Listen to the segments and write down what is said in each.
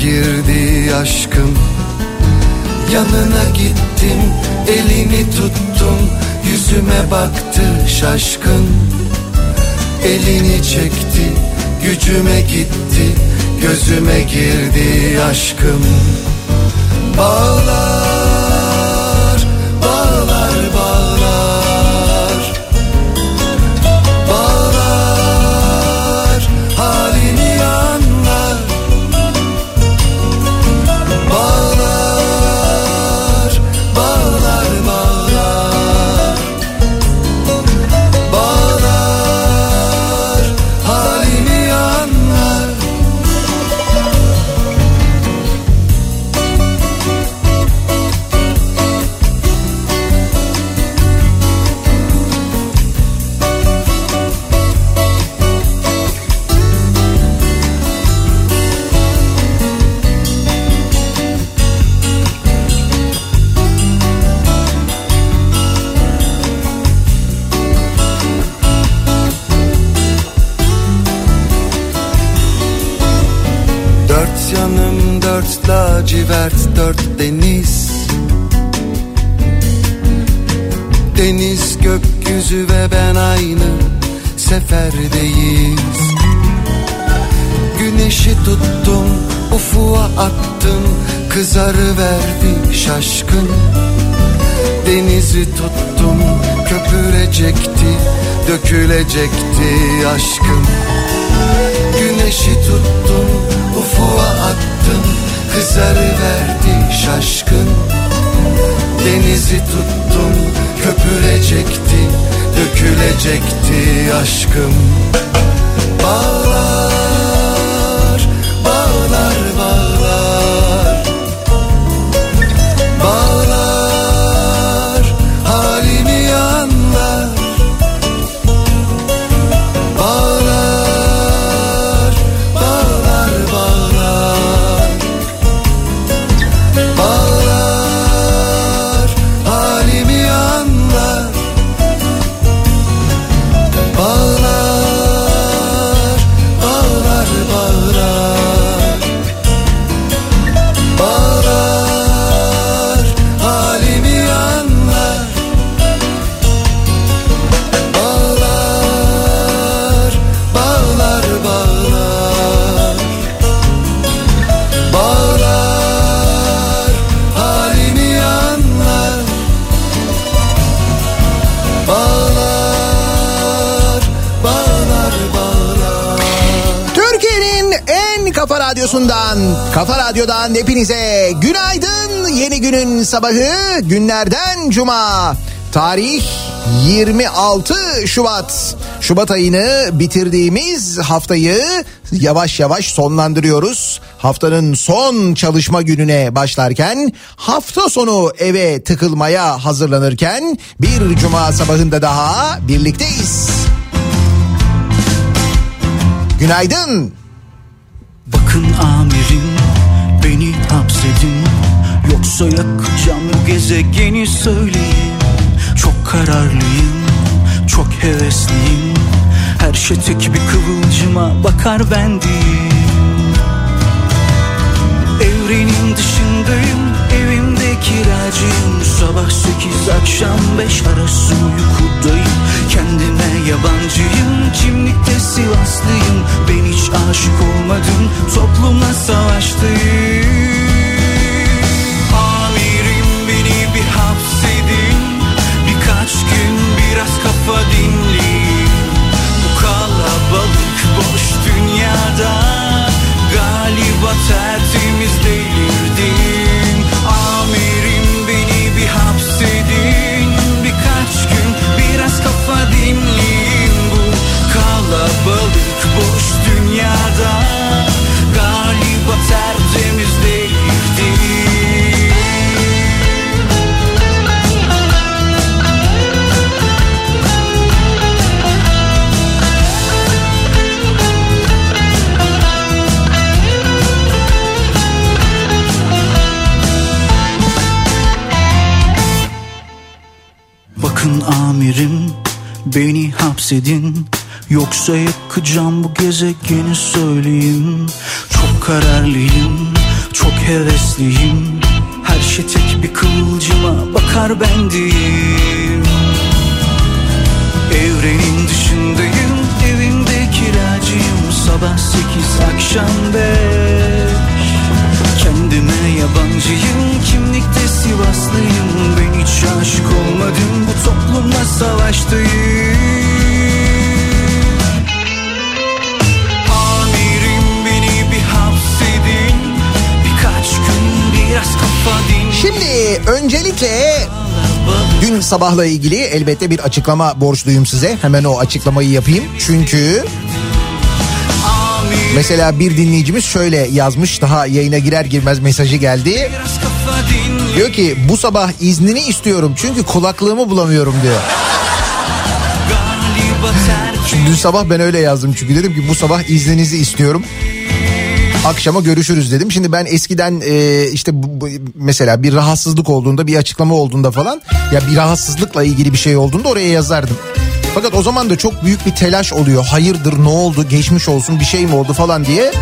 girdi aşkım. Yanına gittim elini tuttum yüzüme baktı şaşkın. Elini çekti gücüme gitti gözüme girdi aşkım. Bağlar kızarı verdi şaşkın. Denizi tuttum köpürecekti dökülecekti aşkım Güneşi tuttum ufuğa attım. Kızarı verdi şaşkın. Denizi tuttum köpürecekti dökülecekti aşkım. Bağlar radyodan hepinize günaydın. Yeni günün sabahı günlerden cuma. Tarih 26 Şubat. Şubat ayını bitirdiğimiz haftayı yavaş yavaş sonlandırıyoruz. Haftanın son çalışma gününe başlarken hafta sonu eve tıkılmaya hazırlanırken bir cuma sabahında daha birlikteyiz. Günaydın. Bakın amirim hapsedin Yoksa yakacağım bu gezegeni söyleyin Çok kararlıyım, çok hevesliyim. Her şey tek bir kıvılcıma bakar ben Evrenin dışındayım, evimde kiracıyım. Sabah sekiz akşam beş arası uykudayım. Kendime yabancıyım, kimlikte Sivaslıyım. Ben hiç aşık olmadım, toplumla savaştayım tertemiz değildim Amirim beni bir hapsedin. Birkaç gün biraz kafa dinleyin Bu kalabalık boş dünyada Galiba tertemiz hapsedin Yoksa yakacağım bu gezegeni söyleyeyim. Çok kararlıyım, çok hevesliyim. Her şey tek bir kıvılcıma bakar bendiyim Evrenin dışındayım, evimde kiracıyım. Sabah sekiz, akşam beş. Kendime yabancıyım, kimlikte Sivaslıyım. Ben hiç aşık olmadım, bu toplumla savaştayım Şimdi öncelikle dün sabahla ilgili elbette bir açıklama borçluyum size. Hemen o açıklamayı yapayım. Çünkü mesela bir dinleyicimiz şöyle yazmış daha yayına girer girmez mesajı geldi. Diyor ki bu sabah iznini istiyorum çünkü kulaklığımı bulamıyorum diyor. Terk Dün sabah ben öyle yazdım çünkü dedim ki bu sabah izninizi istiyorum. Akşama görüşürüz dedim. Şimdi ben eskiden e, işte bu, bu- mesela bir rahatsızlık olduğunda bir açıklama olduğunda falan ya bir rahatsızlıkla ilgili bir şey olduğunda oraya yazardım. Fakat o zaman da çok büyük bir telaş oluyor. Hayırdır ne oldu geçmiş olsun bir şey mi oldu falan diye.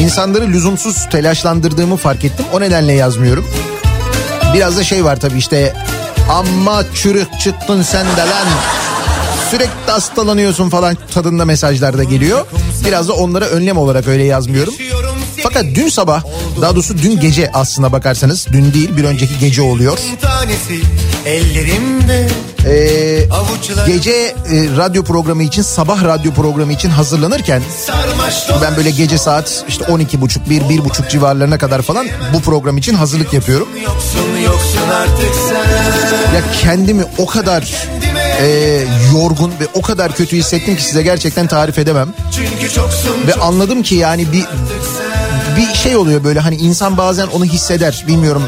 insanları lüzumsuz telaşlandırdığımı fark ettim. O nedenle yazmıyorum. Biraz da şey var tabii işte amma çürük çıktın sen de lan sürekli hastalanıyorsun falan tadında mesajlar da geliyor. Biraz da onlara önlem olarak öyle yazmıyorum. Fakat dün sabah daha doğrusu dün gece aslına bakarsanız dün değil bir önceki gece oluyor. Ee, gece e, radyo programı için sabah radyo programı için hazırlanırken ben böyle gece saat işte 12 buçuk bir bir buçuk civarlarına kadar falan bu program için hazırlık yapıyorum. Ya kendimi o kadar e, yorgun ve o kadar kötü hissettim ki size gerçekten tarif edemem. Ve anladım ki yani bir bir şey oluyor böyle. Hani insan bazen onu hisseder. Bilmiyorum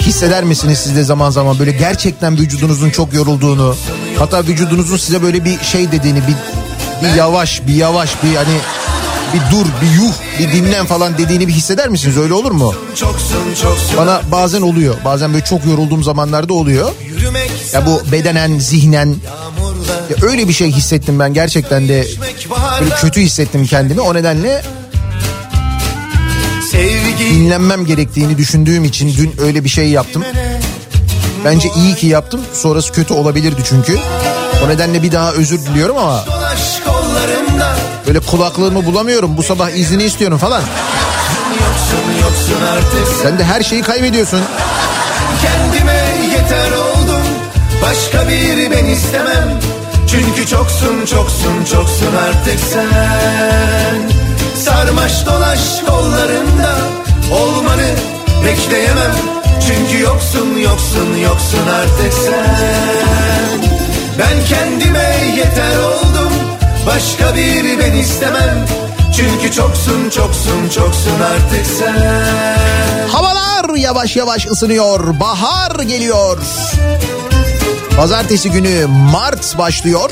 hisseder misiniz siz de zaman zaman? Böyle gerçekten vücudunuzun çok yorulduğunu hatta vücudunuzun size böyle bir şey dediğini bir, bir yavaş bir yavaş bir hani bir dur bir yuh bir dinlen falan dediğini bir hisseder misiniz öyle olur mu? Bana bazen oluyor bazen böyle çok yorulduğum zamanlarda oluyor ya bu bedenen zihnen ya öyle bir şey hissettim ben gerçekten de böyle kötü hissettim kendimi o nedenle dinlenmem gerektiğini düşündüğüm için dün öyle bir şey yaptım. Bence iyi ki yaptım. Sonrası kötü olabilirdi çünkü. O nedenle bir daha özür diliyorum ama böyle kulaklığımı bulamıyorum. Bu sabah izni istiyorum falan. yoksun yoksun artık sen de her şeyi kaybediyorsun. kendime yeter oldum başka biri ben istemem çünkü çoksun çoksun çoksun artık sen sarmaş dolaş kollarında olmanı bekleyemem çünkü yoksun yoksun yoksun artık sen ben kendime yeter oldum başka biri ben istemem çünkü çoksun çoksun çoksun artık sen Havalar yavaş yavaş ısınıyor. Bahar geliyor. Pazartesi günü Mart başlıyor.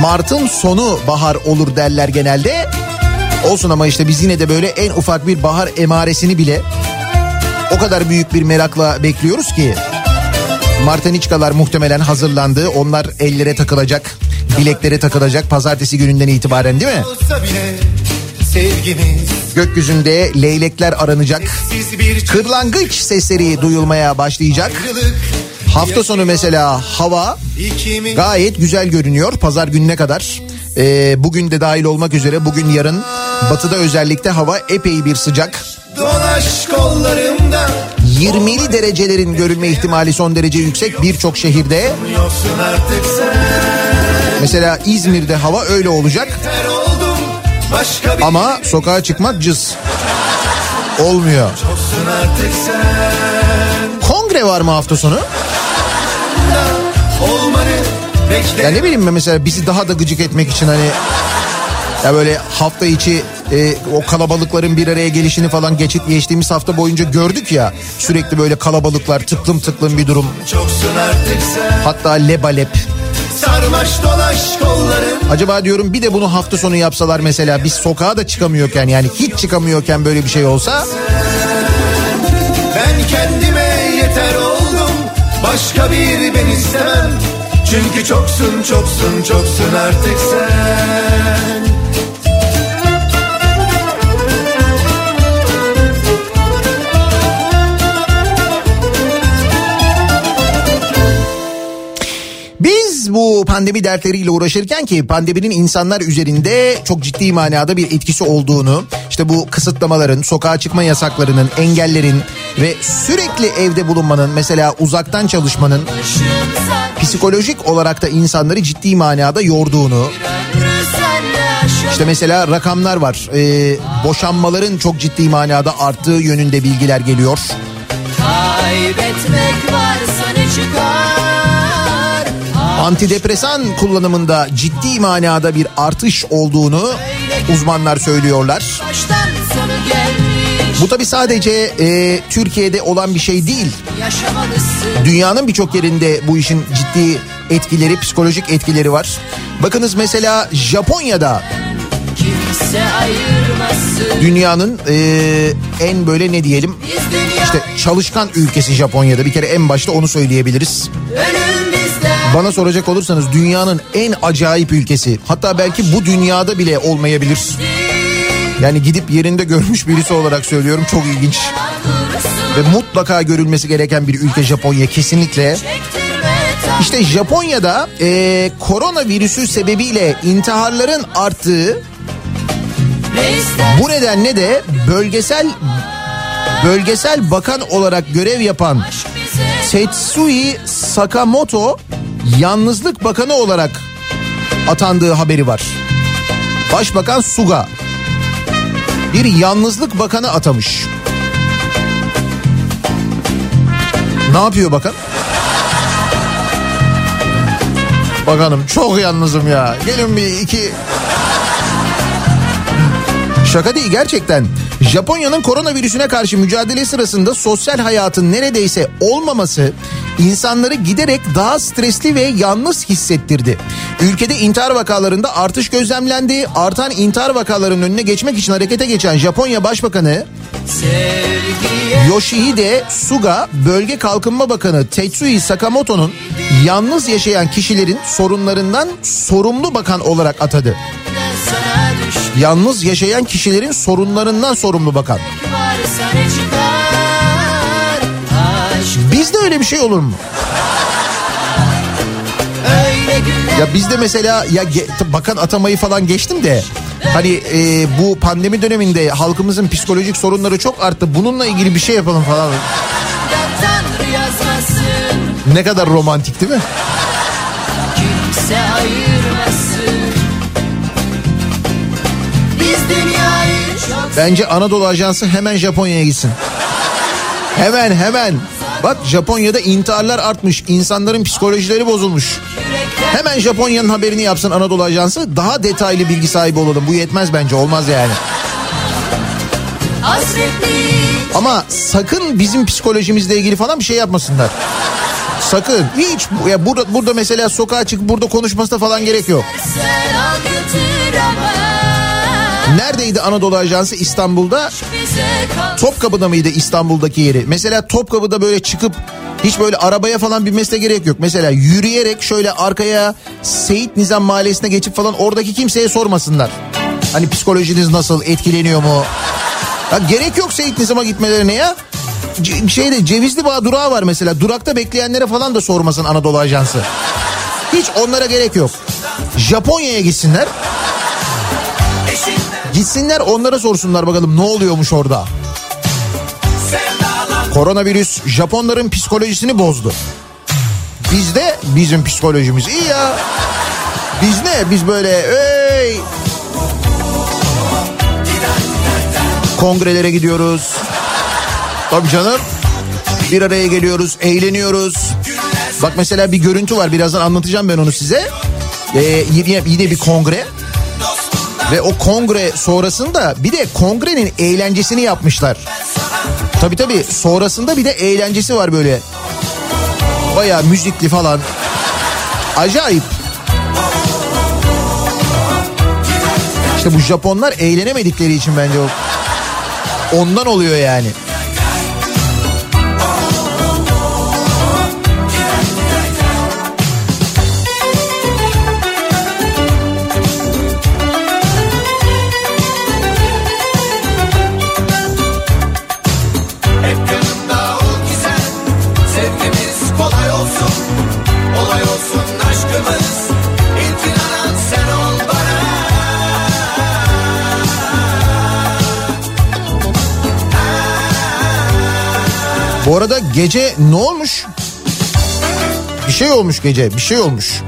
Mart'ın sonu bahar olur derler genelde. Olsun ama işte biz yine de böyle en ufak bir bahar emaresini bile o kadar büyük bir merakla bekliyoruz ki. Martaniçkalar muhtemelen hazırlandı. Onlar ellere takılacak, bileklere takılacak pazartesi gününden itibaren değil mi? Gökyüzünde leylekler aranacak. Kırlangıç sesleri duyulmaya başlayacak. Hafta sonu mesela hava gayet güzel görünüyor pazar gününe kadar. Ee, bugün de dahil olmak üzere bugün yarın batıda özellikle hava epey bir sıcak. dolaş kollarımda 20'li derecelerin görülme ihtimali son derece yüksek birçok şehirde. Mesela İzmir'de hava öyle olacak ama sokağa çıkmak cız. Olmuyor. Kongre var mı hafta sonu? Ya ne bileyim ben mesela bizi daha da gıcık etmek için hani ya böyle hafta içi e, o kalabalıkların bir araya gelişini falan geçit geçtiğimiz hafta boyunca gördük ya sürekli böyle kalabalıklar tıklım tıklım bir durum hatta lebalep sarmaş dolaş kollarım. Acaba diyorum bir de bunu hafta sonu yapsalar mesela biz sokağa da çıkamıyorken yani hiç çıkamıyorken böyle bir şey olsa? Ben kendime yeter oldum. Başka biri ben istemem. Çünkü çoksun çoksun çoksun artık sen bu pandemi dertleriyle uğraşırken ki pandeminin insanlar üzerinde çok ciddi manada bir etkisi olduğunu, işte bu kısıtlamaların, sokağa çıkma yasaklarının, engellerin ve sürekli evde bulunmanın, mesela uzaktan çalışmanın psikolojik olarak da insanları ciddi manada yorduğunu, işte mesela rakamlar var. Ee, boşanmaların çok ciddi manada arttığı yönünde bilgiler geliyor. Kaybetmek Antidepresan kullanımında ciddi manada bir artış olduğunu uzmanlar söylüyorlar. Bu tabi sadece e, Türkiye'de olan bir şey değil. Dünyanın birçok yerinde bu işin ciddi etkileri, psikolojik etkileri var. Bakınız mesela Japonya'da dünyanın e, en böyle ne diyelim işte çalışkan ülkesi Japonya'da bir kere en başta onu söyleyebiliriz. ölüm. Bana soracak olursanız dünyanın en acayip ülkesi hatta belki bu dünyada bile olmayabilir. Yani gidip yerinde görmüş birisi olarak söylüyorum çok ilginç. Ve mutlaka görülmesi gereken bir ülke Japonya kesinlikle. İşte Japonya'da e, koronavirüsü sebebiyle intiharların arttığı bu nedenle de bölgesel bölgesel bakan olarak görev yapan Tetsui Sakamoto yalnızlık bakanı olarak atandığı haberi var. Başbakan Suga bir yalnızlık bakanı atamış. Ne yapıyor bakan? Bakanım çok yalnızım ya. Gelin bir iki... Şaka değil gerçekten. Japonya'nın koronavirüsüne karşı mücadele sırasında sosyal hayatın neredeyse olmaması insanları giderek daha stresli ve yalnız hissettirdi. Ülkede intihar vakalarında artış gözlemlendi. Artan intihar vakalarının önüne geçmek için harekete geçen Japonya Başbakanı Yoshihide Suga Bölge Kalkınma Bakanı Tetsui Sakamoto'nun yalnız yaşayan kişilerin sorunlarından sorumlu bakan olarak atadı. sana Yalnız yaşayan kişilerin sorunlarından sorumlu bakan. varsa öyle bir şey olur mu? Ya bizde mesela ya bakan atamayı falan geçtim de hani e, bu pandemi döneminde halkımızın psikolojik sorunları çok arttı. Bununla ilgili bir şey yapalım falan. Ne kadar romantik değil mi? Kimse. Biz Bence Anadolu Ajansı hemen Japonya'ya gitsin. Hemen hemen. Bak Japonya'da intiharlar artmış. insanların psikolojileri bozulmuş. Hemen Japonya'nın haberini yapsın Anadolu Ajansı. Daha detaylı bilgi sahibi olalım. Bu yetmez bence olmaz yani. Ama sakın bizim psikolojimizle ilgili falan bir şey yapmasınlar. Sakın hiç ya burada burada mesela sokağa çıkıp burada konuşmasına falan gerek yok. sen al götür ama Neredeydi Anadolu Ajansı İstanbul'da? Topkapı'da mıydı İstanbul'daki yeri? Mesela Topkapı'da böyle çıkıp hiç böyle arabaya falan binmesine gerek yok. Mesela yürüyerek şöyle arkaya Seyit Nizam Mahallesi'ne geçip falan oradaki kimseye sormasınlar. Hani psikolojiniz nasıl etkileniyor mu? Ya gerek yok Seyit Nizam'a gitmelerine ya. C- şeyde Cevizli Bağ durağı var mesela. Durakta bekleyenlere falan da sormasın Anadolu Ajansı. Hiç onlara gerek yok. Japonya'ya gitsinler. Gitsinler onlara sorsunlar bakalım ne oluyormuş orada. Koronavirüs Japonların psikolojisini bozdu. Bizde bizim psikolojimiz iyi ya. Biz ne? Biz böyle ey kongrelere gidiyoruz. Tabii canım. Bir araya geliyoruz, eğleniyoruz. Bak mesela bir görüntü var. Birazdan anlatacağım ben onu size. Ee, yine, yine bir kongre. Ve o kongre sonrasında bir de kongrenin eğlencesini yapmışlar. Tabii tabii sonrasında bir de eğlencesi var böyle. Baya müzikli falan. Acayip. İşte bu Japonlar eğlenemedikleri için bence o. Ondan oluyor yani. olsun Olay olsun aşkımız İntinanan sen ol bana Bu arada gece ne olmuş? Bir şey olmuş gece bir şey olmuş.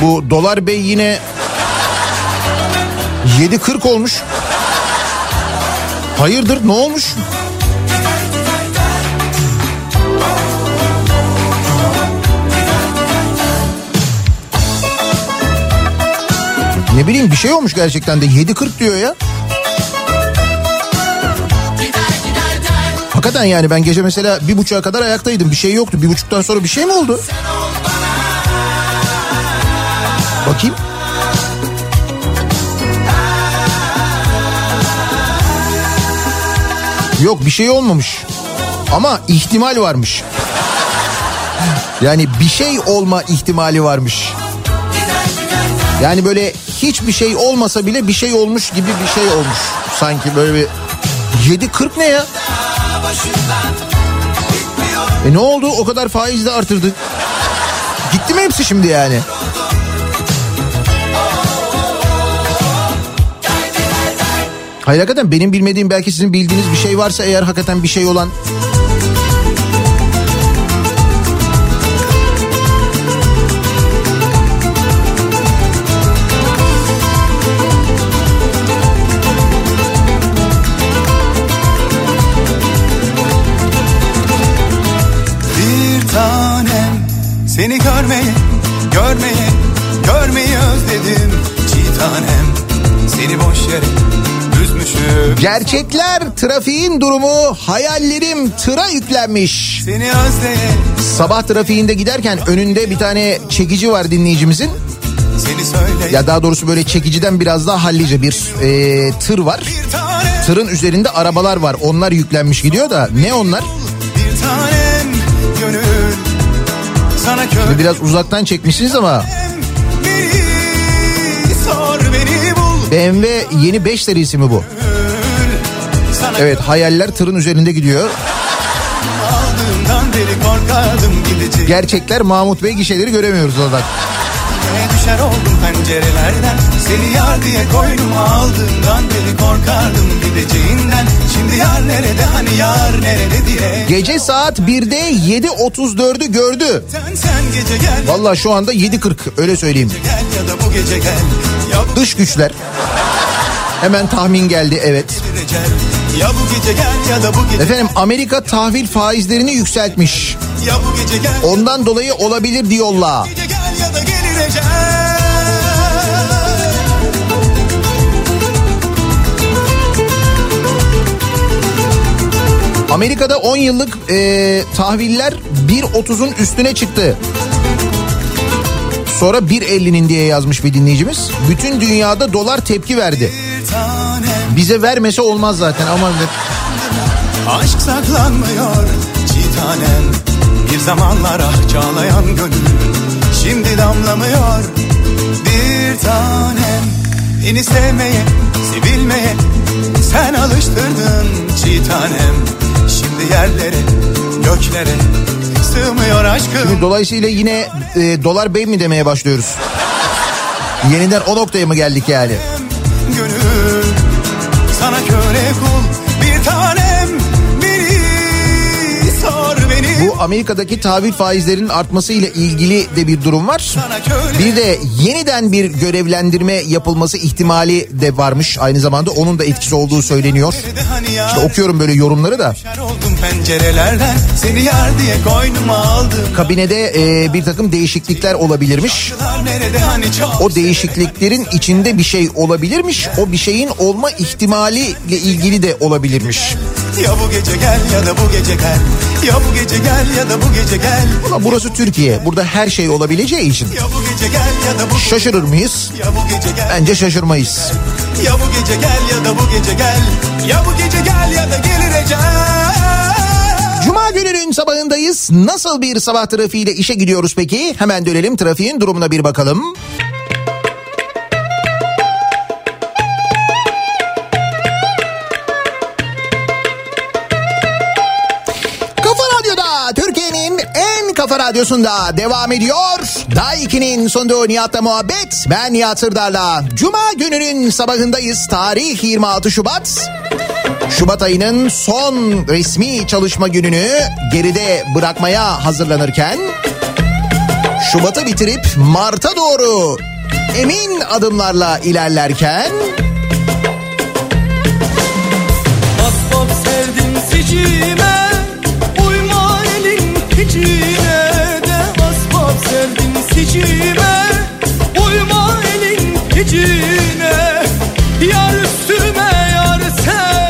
Bu Dolar Bey yine 7.40 olmuş. Hayırdır ne olmuş? Ne bileyim bir şey olmuş gerçekten de 7.40 diyor ya. Hakikaten yani ben gece mesela bir buçuğa kadar ayaktaydım. Bir şey yoktu. Bir buçuktan sonra bir şey mi oldu? Bakayım. Yok bir şey olmamış. Ama ihtimal varmış. Yani bir şey olma ihtimali varmış. Yani böyle hiçbir şey olmasa bile bir şey olmuş gibi bir şey olmuş. Sanki böyle bir 7.40 ne ya? E ne oldu? O kadar faiz de artırdı. Gitti mi hepsi şimdi yani? Hayır hakikaten benim bilmediğim belki sizin bildiğiniz bir şey varsa eğer hakikaten bir şey olan seni görmeye, görmeye, görmeyi özledim. Çiğ tanem seni boş yere üzmüşüm. gerçekler trafiğin durumu hayallerim tıra yüklenmiş. Seni özleye, Sabah trafiğinde giderken önünde bir tane çekici var dinleyicimizin. Ya daha doğrusu böyle çekiciden biraz daha hallice bir e, tır var. Tırın üzerinde arabalar var. Onlar yüklenmiş gidiyor da ne onlar? bir gönül kör. Biraz uzaktan çekmişsiniz ama. BMW yeni 5 serisi mi bu? Evet hayaller tırın üzerinde gidiyor. Gerçekler Mahmut Bey gişeleri göremiyoruz oradan. Düşer oldum pencerelerden Seni yar diye koynuma aldığımdan beri korkardım gideceğinden Şimdi yar nerede hani yar nerede diye Gece saat 1'de 7.34'ü gördü. Valla şu anda 7.40 öyle söyleyeyim. ya bu Ya bu Dış güçler. Hemen tahmin geldi evet. Ya bu gece gel ya da bu gece Efendim Amerika tahvil faizlerini yükseltmiş. Ya bu gece gel Ondan dolayı olabilir diyorlar. Gece gel ya da gelir ecel Amerika'da 10 yıllık e, tahviller 1.30'un üstüne çıktı. Sonra 1.50'nin diye yazmış bir dinleyicimiz. Bütün dünyada dolar tepki verdi. Bize vermese olmaz zaten ama Aşk saklanmıyor çiğ tanem Bir zamanlar ah çağlayan gönül Şimdi damlamıyor bir tanem Beni sevmeye, sevilmeye Sen alıştırdın çiğ tanem Şimdi yerlere, göklere Sığmıyor aşkım dolayısıyla yine e, dolar bey mi demeye başlıyoruz. Yeniden o noktaya mı geldik yani? Gönül sana köle kul Bir tanem beni sor beni Bu Amerika'daki tahvil faizlerinin artması ile ilgili de bir durum var. Bir de yeniden bir görevlendirme yapılması ihtimali de varmış. Aynı zamanda onun da etkisi olduğu söyleniyor. İşte okuyorum böyle yorumları da. Kabinede e, bir takım değişiklikler olabilirmiş. Hani O değişikliklerin içinde bir şey olabilirmiş. O bir şeyin olma ihtimaliyle ilgili de olabilirmiş. Ya bu gece gel ya da bu gece gel Ya bu gece gel ya da bu gece gel Ama burası Türkiye. Burada her şey olabileceği için Ya bu gece gel ya da bu şaşırır mıyız? Ya bu gece gel Bence şaşırmayız. Ya bu gece gel ya da bu gece gel Ya bu gece gel ya da gelir ecel Cuma gününün sabahındayız. Nasıl bir sabah trafiğiyle işe gidiyoruz peki? Hemen dönelim trafiğin durumuna bir bakalım. Kafa radyosunda devam ediyor. Day 2'nin sonunda Nihat'la muhabbet. Ben Nihat Sırdar'la. Cuma gününün sabahındayız. Tarih 26 Şubat. Şubat ayının son resmi çalışma gününü geride bırakmaya hazırlanırken Şubat'ı bitirip Mart'a doğru emin adımlarla ilerlerken Asbab serdim sicime Uyma sicime Uyma elin hicine Yar üstüme yar serdi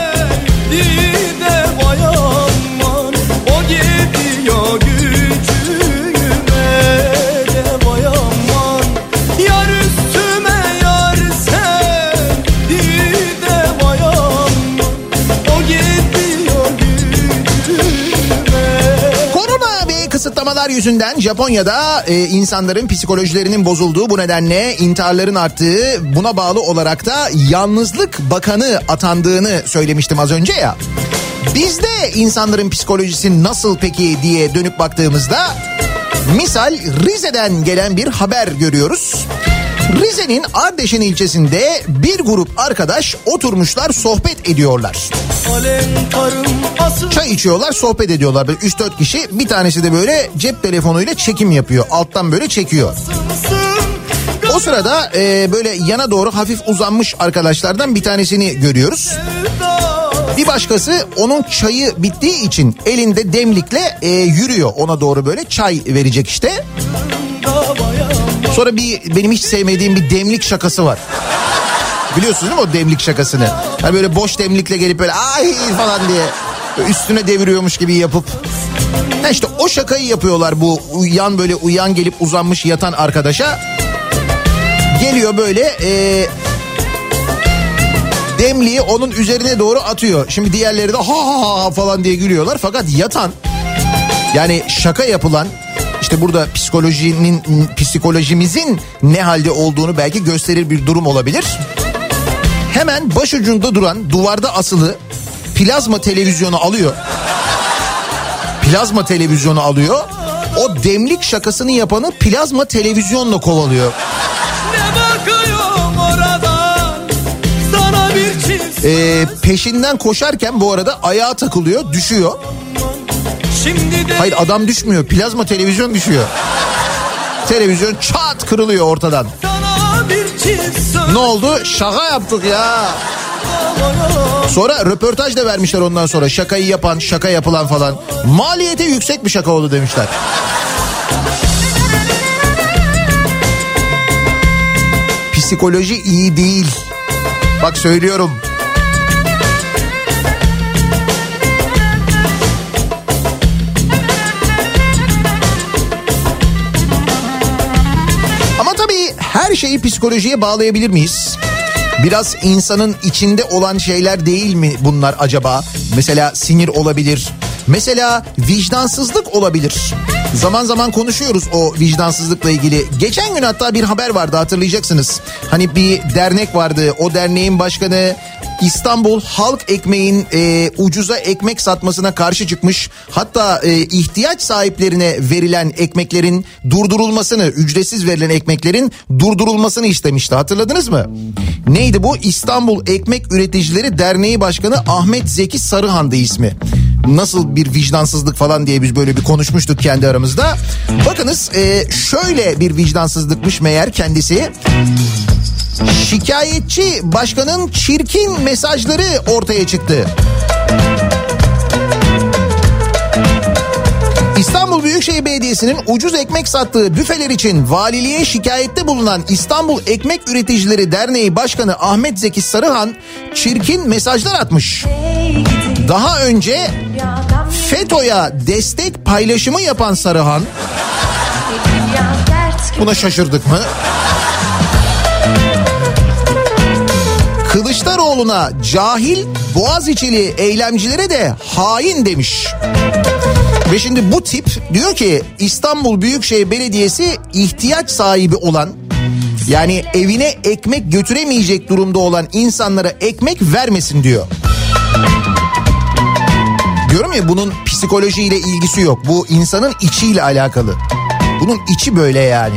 kısıtlamalar yüzünden Japonya'da e, insanların psikolojilerinin bozulduğu bu nedenle intiharların arttığı buna bağlı olarak da yalnızlık bakanı atandığını söylemiştim az önce ya. Bizde insanların psikolojisi nasıl peki diye dönüp baktığımızda misal Rize'den gelen bir haber görüyoruz. Rize'nin Ardeşen ilçesinde bir grup arkadaş oturmuşlar sohbet ediyorlar. Çay içiyorlar sohbet ediyorlar böyle 3-4 kişi bir tanesi de böyle cep telefonuyla çekim yapıyor alttan böyle çekiyor. O sırada e, böyle yana doğru hafif uzanmış arkadaşlardan bir tanesini görüyoruz. Bir başkası onun çayı bittiği için elinde demlikle e, yürüyor ona doğru böyle çay verecek işte. Sonra bir benim hiç sevmediğim bir demlik şakası var. Biliyorsunuz değil mi o demlik şakasını? Hani böyle boş demlikle gelip böyle ay falan diye üstüne deviriyormuş gibi yapıp. Ha işte o şakayı yapıyorlar bu uyan böyle uyan gelip uzanmış yatan arkadaşa. Geliyor böyle e, demliği onun üzerine doğru atıyor. Şimdi diğerleri de ha ha ha falan diye gülüyorlar. Fakat yatan yani şaka yapılan işte burada psikolojinin psikolojimizin ne halde olduğunu belki gösterir bir durum olabilir. Hemen başucunda duran duvarda asılı plazma televizyonu alıyor. Plazma televizyonu alıyor. O demlik şakasını yapanı plazma televizyonla kovalıyor. Ee, peşinden koşarken bu arada ayağa takılıyor, düşüyor. Şimdi de Hayır adam düşmüyor, plazma televizyon düşüyor. Televizyon çat kırılıyor ortadan. Ne oldu? Şaka yaptık ya. Sonra röportaj da vermişler ondan sonra. Şakayı yapan, şaka yapılan falan. Maliyeti yüksek bir şaka oldu demişler. Psikoloji iyi değil. Bak söylüyorum. Her şeyi psikolojiye bağlayabilir miyiz? Biraz insanın içinde olan şeyler değil mi bunlar acaba? Mesela sinir olabilir. Mesela vicdansızlık olabilir. Zaman zaman konuşuyoruz o vicdansızlıkla ilgili. Geçen gün hatta bir haber vardı hatırlayacaksınız. Hani bir dernek vardı. O derneğin başkanı İstanbul halk ekmeğin e, ucuza ekmek satmasına karşı çıkmış. Hatta e, ihtiyaç sahiplerine verilen ekmeklerin durdurulmasını, ücretsiz verilen ekmeklerin durdurulmasını istemişti. Hatırladınız mı? Neydi bu? İstanbul Ekmek Üreticileri Derneği Başkanı Ahmet Zeki Sarıhan'dı ismi. Nasıl bir vicdansızlık falan diye biz böyle bir konuşmuştuk kendi aramızda. Bakınız e, şöyle bir vicdansızlıkmış meğer kendisi. Şikayetçi başkanın çirkin mesajları ortaya çıktı. İstanbul Büyükşehir Belediyesi'nin ucuz ekmek sattığı büfeler için valiliğe şikayette bulunan İstanbul Ekmek Üreticileri Derneği Başkanı Ahmet Zeki Sarıhan çirkin mesajlar atmış. Daha önce FETÖ'ye destek paylaşımı yapan Sarıhan buna şaşırdık mı? Kılıçdaroğlu'na cahil Boğaziçi'li eylemcilere de hain demiş. Ve şimdi bu tip diyor ki İstanbul Büyükşehir Belediyesi ihtiyaç sahibi olan yani evine ekmek götüremeyecek durumda olan insanlara ekmek vermesin diyor. Diyorum ya bunun psikolojiyle ilgisi yok. Bu insanın içiyle alakalı. Bunun içi böyle yani.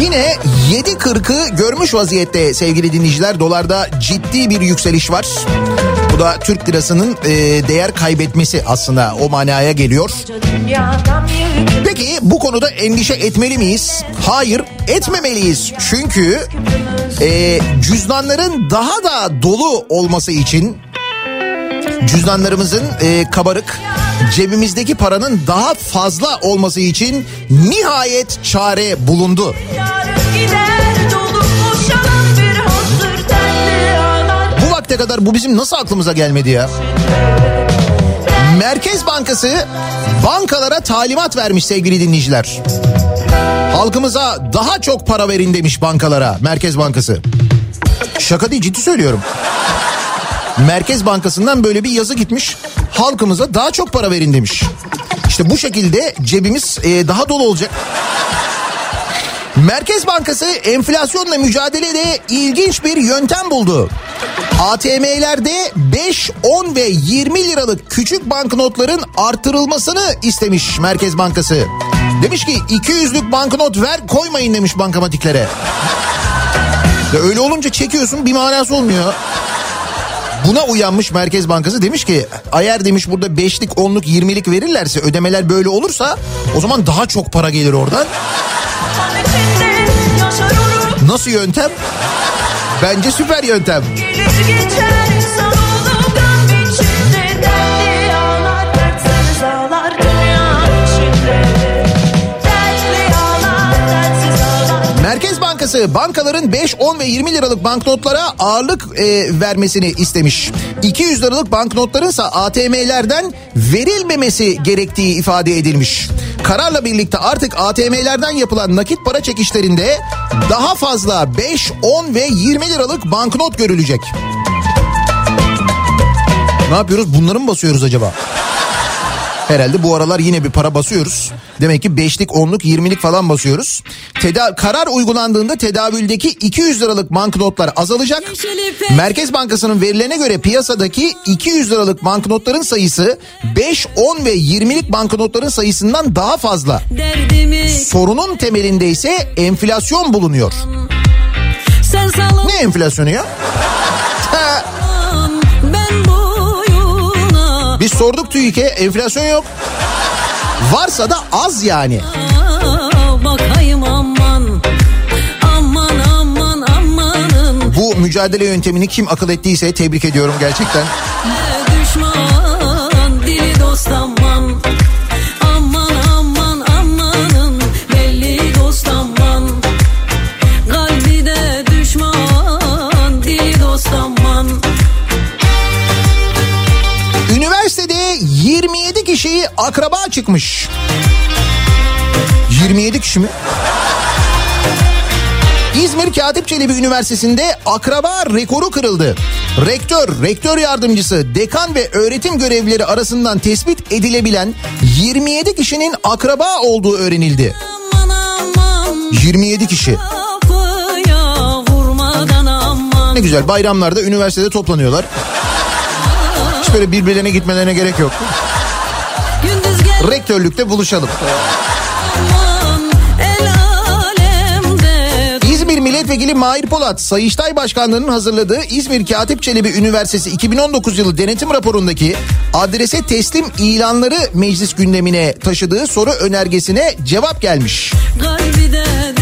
yine 7.40'ı görmüş vaziyette sevgili dinleyiciler. Dolarda ciddi bir yükseliş var. Bu da Türk lirasının e, değer kaybetmesi aslında o manaya geliyor. Peki bu konuda endişe etmeli miyiz? Hayır etmemeliyiz. Çünkü e, cüzdanların daha da dolu olması için cüzdanlarımızın e, kabarık cebimizdeki paranın daha fazla olması için nihayet çare bulundu. Bu vakte kadar bu bizim nasıl aklımıza gelmedi ya? Merkez Bankası bankalara talimat vermiş sevgili dinleyiciler. Halkımıza daha çok para verin demiş bankalara Merkez Bankası. Şaka değil ciddi söylüyorum. Merkez Bankası'ndan böyle bir yazı gitmiş. Halkımıza daha çok para verin demiş. İşte bu şekilde cebimiz e, daha dolu olacak. Merkez Bankası enflasyonla mücadelede ilginç bir yöntem buldu. ATM'lerde 5, 10 ve 20 liralık küçük banknotların artırılmasını istemiş Merkez Bankası. Demiş ki 200'lük banknot ver koymayın demiş bankamatiklere. Ya öyle olunca çekiyorsun bir manası olmuyor. Buna uyanmış Merkez Bankası demiş ki eğer demiş burada 5'lik 10'luk 20'lik verirlerse ödemeler böyle olursa o zaman daha çok para gelir oradan. Nasıl yöntem? Bence süper yöntem. Merkez Bankası bankaların 5, 10 ve 20 liralık banknotlara ağırlık e, vermesini istemiş. 200 liralık banknotların ise ATM'lerden verilmemesi gerektiği ifade edilmiş. Kararla birlikte artık ATM'lerden yapılan nakit para çekişlerinde daha fazla 5, 10 ve 20 liralık banknot görülecek. Ne yapıyoruz? Bunları mı basıyoruz acaba? Herhalde bu aralar yine bir para basıyoruz. Demek ki beşlik, onluk, yirmilik falan basıyoruz. Teda karar uygulandığında tedavüldeki 200 liralık banknotlar azalacak. Merkez Bankası'nın verilerine göre piyasadaki 200 liralık banknotların sayısı 5, 10 ve 20'lik banknotların sayısından daha fazla. Sorunun temelinde ise enflasyon bulunuyor. Ne enflasyonu ya? Biz sorduk TÜİK'e enflasyon yok. Varsa da az yani. Bakayım aman aman aman amanın Bu mücadele yöntemini kim akıl ettiyse tebrik ediyorum gerçekten. 27 kişi akraba çıkmış. 27 kişi mi? İzmir Katip Çelebi Üniversitesi'nde akraba rekoru kırıldı. Rektör, rektör yardımcısı, dekan ve öğretim görevlileri arasından tespit edilebilen 27 kişinin akraba olduğu öğrenildi. aman aman 27 kişi. Ne güzel bayramlarda üniversitede toplanıyorlar. Hiç böyle birbirlerine gitmelerine gerek yok. Rektörlükte buluşalım. İzmir Milletvekili Mahir Polat, Sayıştay Başkanlığı'nın hazırladığı İzmir Katip Çelebi Üniversitesi 2019 yılı denetim raporundaki adrese teslim ilanları meclis gündemine taşıdığı soru önergesine cevap gelmiş.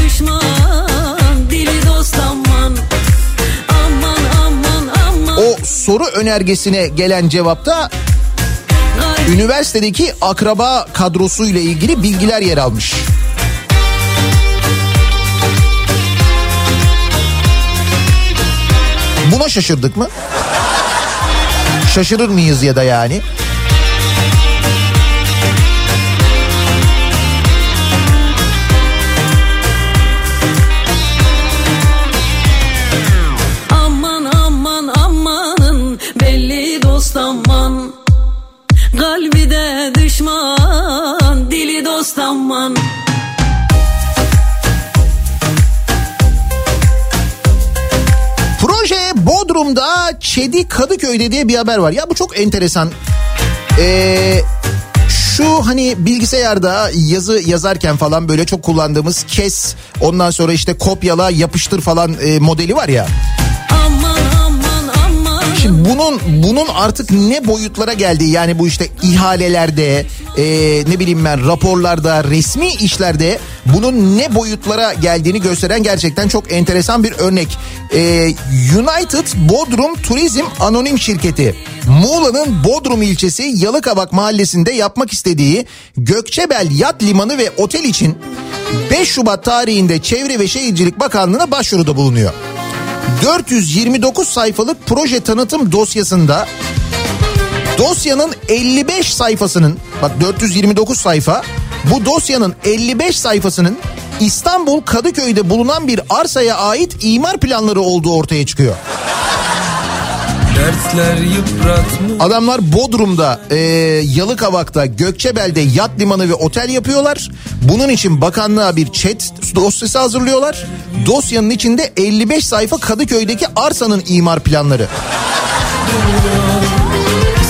Düşman, dili. O soru önergesine gelen cevapta üniversitedeki akraba kadrosuyla ilgili bilgiler yer almış. Buna şaşırdık mı? Şaşırır mıyız ya da yani? Bodrum'da Çedi Kadıköy'de diye bir haber var. Ya bu çok enteresan. Ee, Şu hani bilgisayarda yazı yazarken falan böyle çok kullandığımız kes ondan sonra işte kopyala yapıştır falan e, modeli var ya. Aman Şimdi bunun bunun artık ne boyutlara geldiği yani bu işte ihalelerde e, ne bileyim ben raporlarda resmi işlerde bunun ne boyutlara geldiğini gösteren gerçekten çok enteresan bir örnek. E, United Bodrum Turizm Anonim Şirketi Muğla'nın Bodrum ilçesi Yalıkavak mahallesinde yapmak istediği Gökçebel Yat Limanı ve Otel için 5 Şubat tarihinde Çevre ve Şehircilik Bakanlığı'na başvuruda bulunuyor. 429 sayfalık proje tanıtım dosyasında dosyanın 55 sayfasının bak 429 sayfa bu dosyanın 55 sayfasının İstanbul Kadıköy'de bulunan bir arsaya ait imar planları olduğu ortaya çıkıyor. Dertler yıpratmış Adamlar Bodrum'da, e, Yalıkavak'ta, Gökçebel'de yat limanı ve otel yapıyorlar. Bunun için bakanlığa bir chat dosyası hazırlıyorlar. Dosyanın içinde 55 sayfa Kadıköy'deki arsanın imar planları.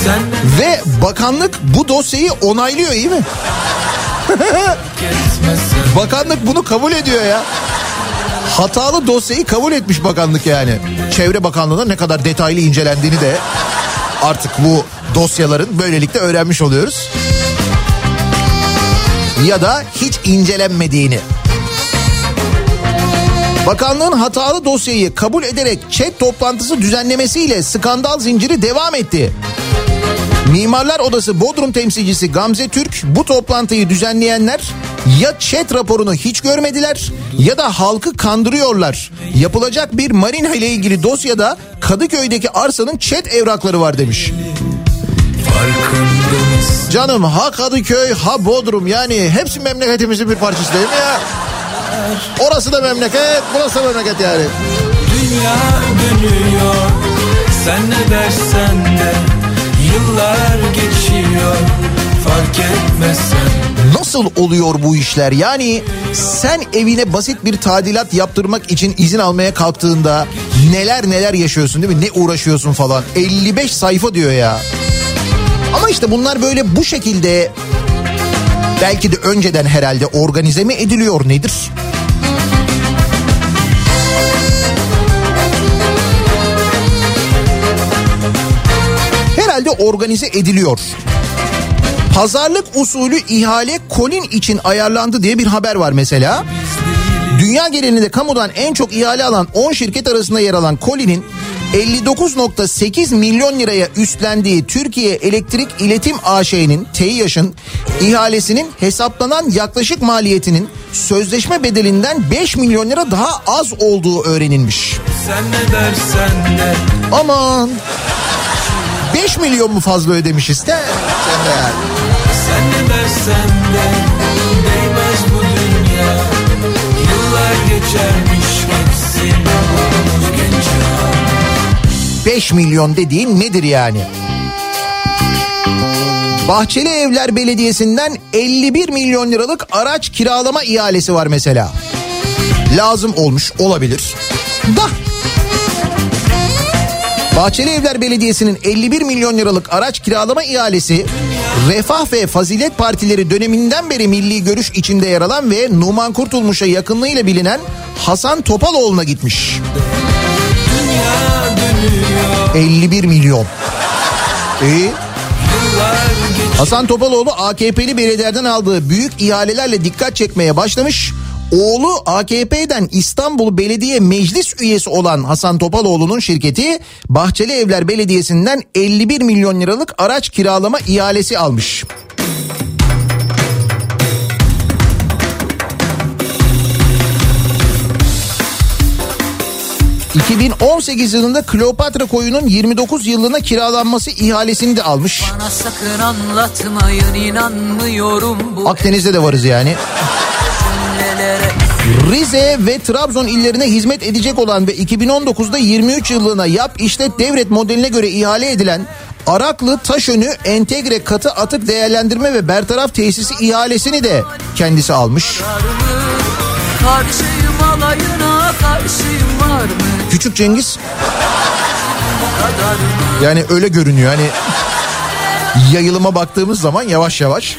Sen Ve bakanlık bu dosyayı onaylıyor iyi mi? Bakanlık bunu kabul ediyor ya. Hatalı dosyayı kabul etmiş bakanlık yani. Çevre Bakanlığı'na ne kadar detaylı incelendiğini de artık bu dosyaların böylelikle öğrenmiş oluyoruz. Ya da hiç incelenmediğini. Bakanlığın hatalı dosyayı kabul ederek chat toplantısı düzenlemesiyle skandal zinciri devam etti. Mimarlar Odası Bodrum temsilcisi Gamze Türk bu toplantıyı düzenleyenler ya chat raporunu hiç görmediler ya da halkı kandırıyorlar. Yapılacak bir marina ile ilgili dosyada Kadıköy'deki arsanın chat evrakları var demiş. Canım ha Kadıköy ha Bodrum yani hepsi memleketimizin bir parçası değil mi ya? Orası da memleket burası da memleket yani. Dünya dönüyor Sen ne dersen de Yıllar geçiyor Fark etmesen Nasıl oluyor bu işler? Yani sen evine basit bir tadilat yaptırmak için izin almaya kalktığında neler neler yaşıyorsun değil mi? Ne uğraşıyorsun falan. 55 sayfa diyor ya. Ama işte bunlar böyle bu şekilde belki de önceden herhalde organize mi ediliyor nedir? Organize ediliyor. Pazarlık usulü ihale Colin için ayarlandı diye bir haber var mesela. Dünya genelinde kamudan en çok ihale alan 10 şirket arasında yer alan Colin'in 59.8 milyon liraya üstlendiği Türkiye Elektrik İletim AŞ'nin TEİAŞ'ın ihalesinin hesaplanan yaklaşık maliyetinin sözleşme bedelinden 5 milyon lira daha az olduğu öğrenilmiş. Sen ne dersen de Aman 5 milyon mu fazla ödemişiz de? Sen de yani. Sen ne dersen de Değmez bu dünya Yıllar geçermiş Olmuş genç ya 5 milyon dediğin nedir yani? Bahçeli Evler Belediyesi'nden 51 milyon liralık araç kiralama ihalesi var mesela. Lazım olmuş olabilir. Da Bahçeli Evler Belediyesi'nin 51 milyon liralık araç kiralama ihalesi Refah ve Fazilet Partileri döneminden beri milli görüş içinde yer alan ve Numan Kurtulmuş'a yakınlığıyla bilinen Hasan Topaloğlu'na gitmiş. 51 milyon. İyi. Hasan Topaloğlu AKP'li belediyelerden aldığı büyük ihalelerle dikkat çekmeye başlamış. Oğlu AKP'den İstanbul Belediye Meclis üyesi olan Hasan Topaloğlu'nun şirketi Bahçeli Evler Belediyesi'nden 51 milyon liralık araç kiralama ihalesi almış. ...2018 yılında Kleopatra koyunun 29 yıllığına kiralanması ihalesini de almış. Akdeniz'de de varız yani. Rize ve Trabzon illerine hizmet edecek olan ve 2019'da 23 yıllığına yap işlet devret modeline göre ihale edilen Araklı Taşönü Entegre Katı Atık Değerlendirme ve Bertaraf Tesisi ihalesini de kendisi almış. Karşıyım alayına karşıyım var mı Küçük Cengiz yani öyle görünüyor hani yayılıma baktığımız zaman yavaş yavaş.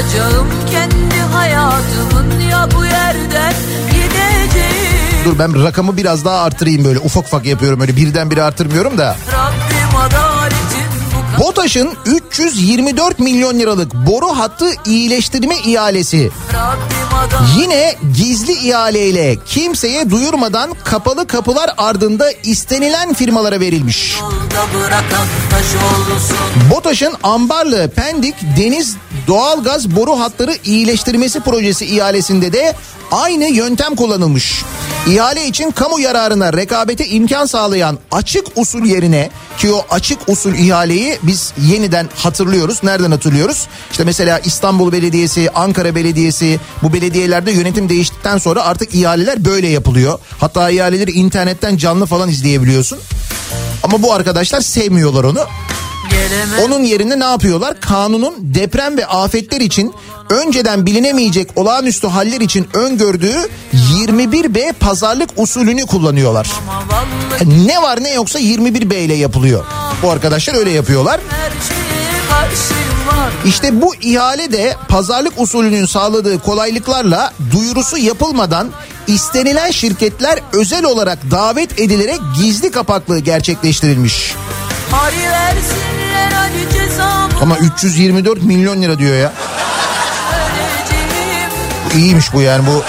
Varacağım kendi hayatımın ya bu yerden gideceğim. Dur ben rakamı biraz daha artırayım böyle. Ufak ufak yapıyorum öyle. Birdenbire artırmıyorum da. BOTAŞ'ın 324 milyon liralık boru hattı iyileştirme ihalesi. Rabbim yine gizli ihaleyle kimseye duyurmadan kapalı kapılar ardında istenilen firmalara verilmiş. BOTAŞ'ın Ambarlı Pendik Deniz Doğalgaz Boru Hatları İyileştirmesi Projesi ihalesinde de aynı yöntem kullanılmış. İhale için kamu yararına rekabete imkan sağlayan açık usul yerine ki o açık usul ihaleyi biz yeniden hatırlıyoruz. Nereden hatırlıyoruz? İşte mesela İstanbul Belediyesi, Ankara Belediyesi bu belediyelerde yönetim değiştikten sonra artık ihaleler böyle yapılıyor. Hatta ihaleleri internetten canlı falan izleyebiliyorsun. Ama bu arkadaşlar sevmiyorlar onu. Onun yerine ne yapıyorlar? Kanunun deprem ve afetler için önceden bilinemeyecek olağanüstü haller için öngördüğü 21B pazarlık usulünü kullanıyorlar. vallahi Ne var ne yoksa 21B ile yapılıyor. Bu arkadaşlar öyle yapıyorlar. İşte bu ihale de pazarlık usulünün sağladığı kolaylıklarla duyurusu yapılmadan istenilen şirketler özel olarak davet edilerek gizli kapaklı gerçekleştirilmiş. Ama 324 milyon lira diyor ya. İyiymiş bu yani bu.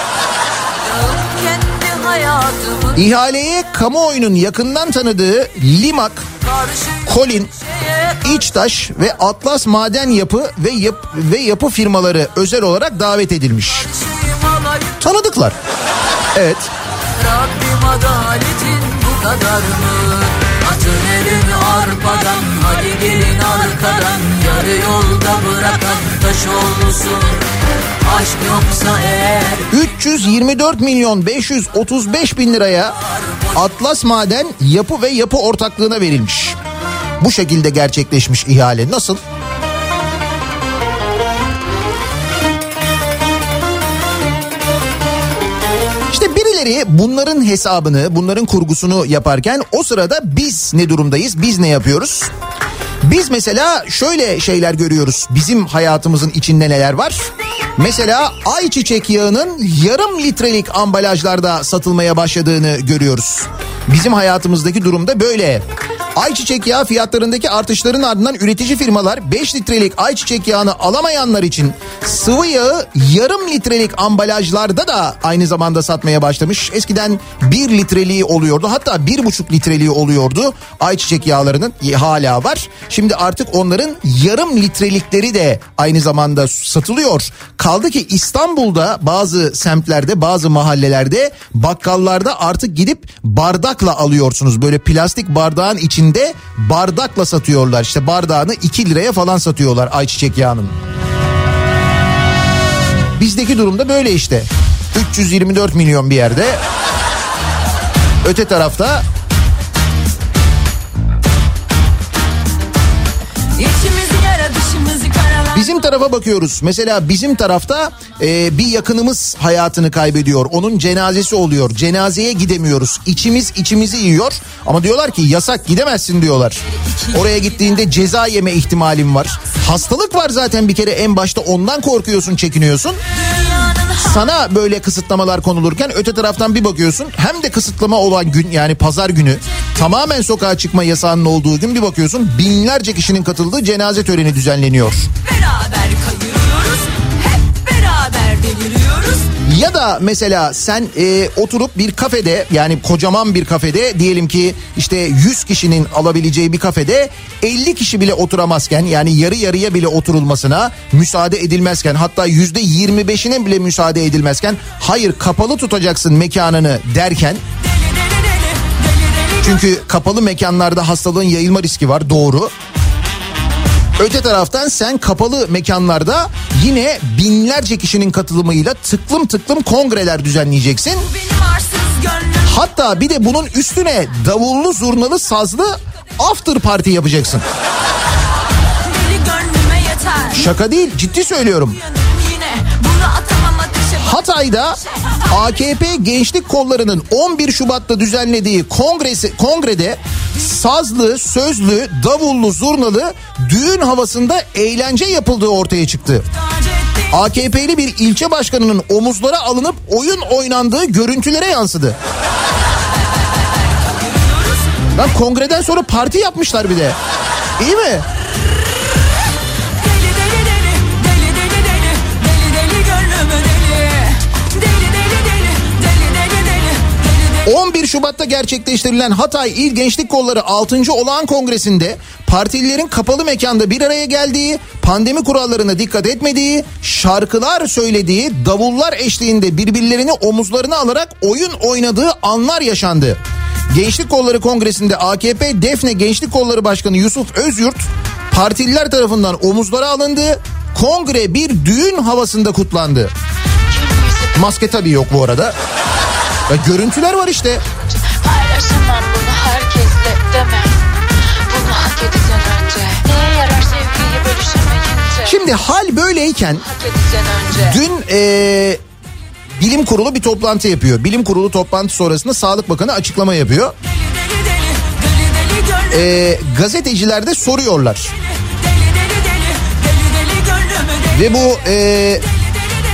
İhaleye kamuoyunun yakından tanıdığı Limak, Kolin, İçtaş ve Atlas Maden Yapı ve yap ve yapı firmaları özel olarak davet edilmiş. Tanıdıklar. Evet. Rabbim adaletin bu kadar mı? Elini arpadan Hadi gelin arkadan Yarı yolda bırakan taş olsun Aşk yoksa eğer 324 milyon 535 bin liraya Atlas Maden Yapı ve Yapı ortaklığına verilmiş. Bu şekilde gerçekleşmiş ihale. Nasıl? Birileri bunların hesabını, bunların kurgusunu yaparken o sırada biz ne durumdayız? Biz ne yapıyoruz? Biz mesela şöyle şeyler görüyoruz. Bizim hayatımızın içinde neler var? Mesela ayçiçek yağının yarım litrelik ambalajlarda satılmaya başladığını görüyoruz. Bizim hayatımızdaki durumda böyle. Ayçiçek yağı fiyatlarındaki artışların ardından üretici firmalar 5 litrelik ayçiçek yağını alamayanlar için sıvı yağı yarım litrelik ambalajlarda da aynı zamanda satmaya başlamış. Eskiden 1 litreliği oluyordu hatta 1,5 litreliği oluyordu ayçiçek yağlarının hala var. Şimdi artık onların yarım litrelikleri de aynı zamanda satılıyor. Kaldı ki İstanbul'da bazı semtlerde bazı mahallelerde bakkallarda artık gidip bardakla alıyorsunuz. Böyle plastik bardağın içinde bardakla satıyorlar. İşte bardağını 2 liraya falan satıyorlar ayçiçek yağının. Bizdeki durumda böyle işte. 324 milyon bir yerde. Öte tarafta Bizim tarafa bakıyoruz. Mesela bizim tarafta e, bir yakınımız hayatını kaybediyor. Onun cenazesi oluyor. Cenazeye gidemiyoruz. İçimiz içimizi yiyor. Ama diyorlar ki yasak gidemezsin diyorlar. Oraya gittiğinde ceza yeme ihtimalin var. Hastalık var zaten bir kere en başta ondan korkuyorsun, çekiniyorsun. Sana böyle kısıtlamalar konulurken öte taraftan bir bakıyorsun hem de kısıtlama olan gün yani pazar günü tamamen sokağa çıkma yasağının olduğu gün bir bakıyorsun binlerce kişinin katıldığı cenaze töreni düzenleniyor. beraber deliriyoruz Ya da mesela sen e, oturup bir kafede yani kocaman bir kafede diyelim ki işte 100 kişinin alabileceği bir kafede 50 kişi bile oturamazken yani yarı yarıya bile oturulmasına müsaade edilmezken hatta yüzde 25'ine bile müsaade edilmezken hayır kapalı tutacaksın mekanını derken çünkü kapalı mekanlarda hastalığın yayılma riski var doğru. Öte taraftan sen kapalı mekanlarda yine binlerce kişinin katılımıyla tıklım tıklım kongreler düzenleyeceksin. Hatta bir de bunun üstüne davullu zurnalı sazlı after party yapacaksın. Şaka değil ciddi söylüyorum. Yine bunu Hatay'da AKP gençlik kollarının 11 Şubat'ta düzenlediği kongresi kongrede sazlı, sözlü, davullu, zurnalı düğün havasında eğlence yapıldığı ortaya çıktı. AKP'li bir ilçe başkanının omuzlara alınıp oyun oynandığı görüntülere yansıdı. Lan kongreden sonra parti yapmışlar bir de. İyi mi? 11 Şubat'ta gerçekleştirilen Hatay İl Gençlik Kolları 6. Olağan Kongresi'nde partililerin kapalı mekanda bir araya geldiği, pandemi kurallarına dikkat etmediği, şarkılar söylediği, davullar eşliğinde birbirlerini omuzlarına alarak oyun oynadığı anlar yaşandı. Gençlik Kolları Kongresi'nde AKP Defne Gençlik Kolları Başkanı Yusuf Özyurt partililer tarafından omuzlara alındı. Kongre bir düğün havasında kutlandı. Maske tabii yok bu arada. Ya görüntüler var işte. Paylaşamam bunu herkesle deme Bunu hak edeceksin önce Neye yarar sevgiyi bölüşemeyince Şimdi hal böyleyken dün eee, bilim kurulu bir toplantı yapıyor. Bilim kurulu toplantı sonrasında Sağlık Bakanı açıklama yapıyor. Eee gazeteciler de soruyorlar. Ve bu eee,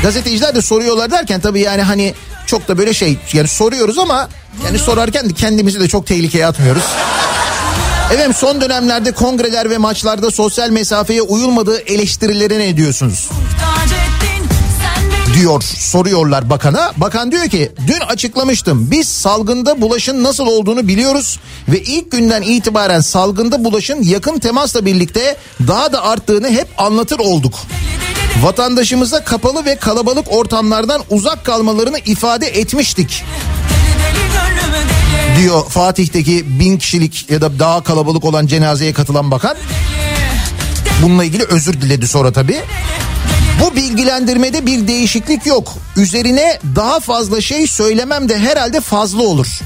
gazeteciler de soruyorlar derken tabii yani hani çok da böyle şey yani soruyoruz ama yani sorarken de kendimizi de çok tehlikeye atmıyoruz. Efendim son dönemlerde kongreler ve maçlarda sosyal mesafeye uyulmadığı eleştirileri ne diyorsunuz? Diyor soruyorlar bakana. Bakan diyor ki dün açıklamıştım biz salgında bulaşın nasıl olduğunu biliyoruz ve ilk günden itibaren salgında bulaşın yakın temasla birlikte daha da arttığını hep anlatır olduk. Vatandaşımıza kapalı ve kalabalık ortamlardan uzak kalmalarını ifade etmiştik diyor Fatih'teki bin kişilik ya da daha kalabalık olan cenazeye katılan bakan. Bununla ilgili özür diledi sonra tabii. Bu bilgilendirmede bir değişiklik yok. Üzerine daha fazla şey söylemem de herhalde fazla olur.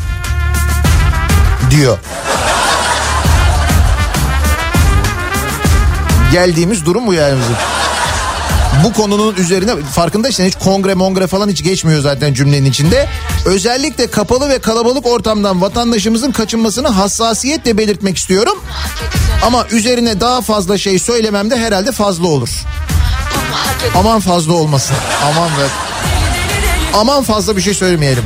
Diyor. Geldiğimiz durum bu yani bizim. Bu konunun üzerine farkındaysan hiç kongre mongre falan hiç geçmiyor zaten cümlenin içinde. Özellikle kapalı ve kalabalık ortamdan vatandaşımızın kaçınmasını hassasiyetle belirtmek istiyorum. Ama üzerine daha fazla şey söylemem de herhalde fazla olur. Aman fazla olmasın. Aman be. Aman fazla bir şey söylemeyelim.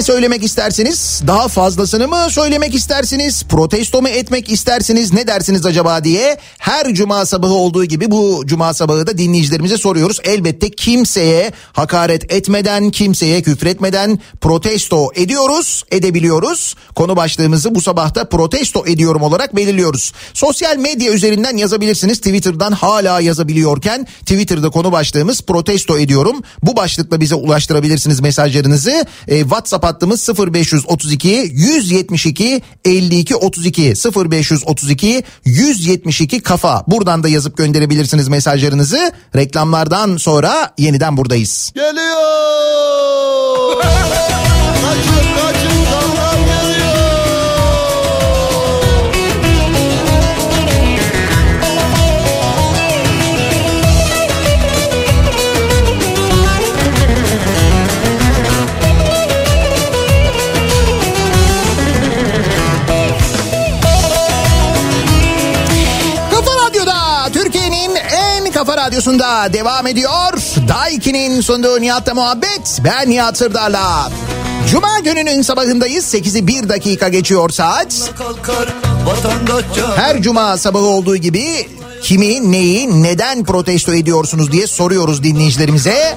Ne söylemek istersiniz? Daha fazlasını mı söylemek istersiniz? Protesto mu etmek istersiniz? Ne dersiniz acaba diye her cuma sabahı olduğu gibi bu cuma sabahı da dinleyicilerimize soruyoruz. Elbette kimseye hakaret etmeden, kimseye küfretmeden protesto ediyoruz, edebiliyoruz. Konu başlığımızı bu sabahta protesto ediyorum olarak belirliyoruz. Sosyal medya üzerinden yazabilirsiniz. Twitter'dan hala yazabiliyorken Twitter'da konu başlığımız protesto ediyorum. Bu başlıkla bize ulaştırabilirsiniz mesajlarınızı. E, WhatsApp hattımız 0532 172 52 32 0532 172 kafa. Buradan da yazıp gönderebilirsiniz mesajlarınızı. Reklamlardan sonra yeniden buradayız. Geliyor. kaçın kaçın radyosunda devam ediyor. Daiki'nin sunduğu Nihat'la muhabbet. Ben Nihat Sırdar'la. Cuma gününün sabahındayız. 8'i 1 dakika geçiyor saat. Her cuma sabahı olduğu gibi kimi, neyi, neden protesto ediyorsunuz diye soruyoruz dinleyicilerimize.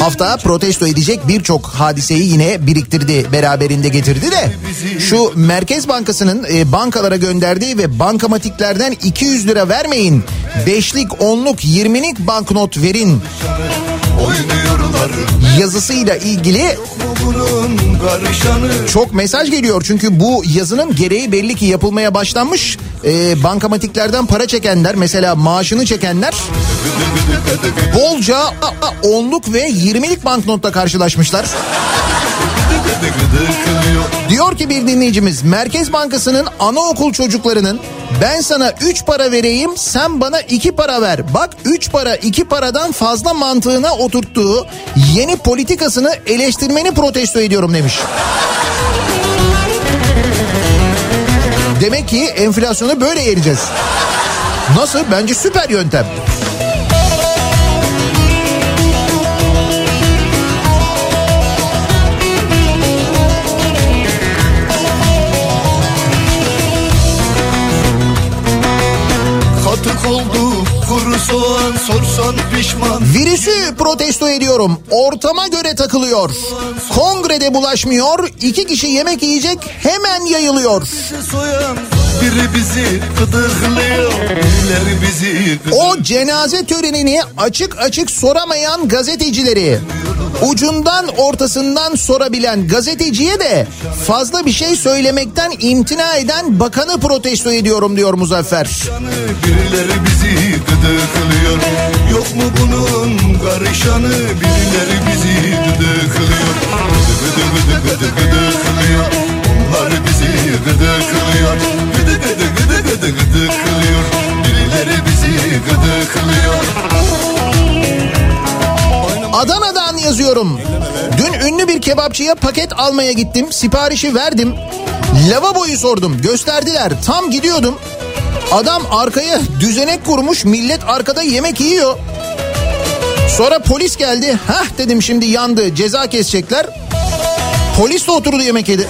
Hafta protesto edecek birçok hadiseyi yine biriktirdi, beraberinde getirdi de şu Merkez Bankası'nın e, bankalara gönderdiği ve bankamatiklerden 200 lira vermeyin. Beşlik, onluk, yirmilik banknot verin yazısıyla ilgili Bunun karışanı. çok mesaj geliyor. Çünkü bu yazının gereği belli ki yapılmaya başlanmış. E, bankamatiklerden para çekenler mesela maaşını çekenler bolca onluk ve yirmilik banknotla karşılaşmışlar. Diyor ki bir dinleyicimiz Merkez Bankası'nın anaokul çocuklarının ben sana 3 para vereyim sen bana 2 para ver. Bak 3 para 2 paradan fazla mantığına oturttuğu yeni politikasını eleştirmeni protesto ediyorum demiş. Demek ki enflasyonu böyle yeneceğiz. Nasıl? Bence süper yöntem. Katık oldu kuru soğan sorsan pişman Virüsü protesto ediyorum. Ortama göre takılıyor. Kongrede bulaşmıyor. İki kişi yemek yiyecek hemen yayılıyor. Biri bizi gıdıklıyor Birileri bizi O cenaze törenini açık açık soramayan gazetecileri ucundan ortasından sorabilen gazeteciye de fazla bir şey söylemekten imtina eden bakanı protesto ediyorum diyor Muzaffer. Birileri bizi gıdıklıyor Yok mu bunun karışanı Birileri bizi gıdıklıyor Gıdı gıdı gıdı gıdı gıdıklıyor Onlar bizi gıdıklıyor Gıdı gıdı gıdı gıdı gıdıklıyor Birileri bizi gıdıklıyor Adana'dan yazıyorum. Dün ünlü bir kebapçıya paket almaya gittim. Siparişi verdim. Lavaboyu sordum. Gösterdiler. Tam gidiyordum. Adam arkaya düzenek kurmuş. Millet arkada yemek yiyor. Sonra polis geldi. Hah dedim şimdi yandı. Ceza kesecekler. Polis de oturdu yemek yedi.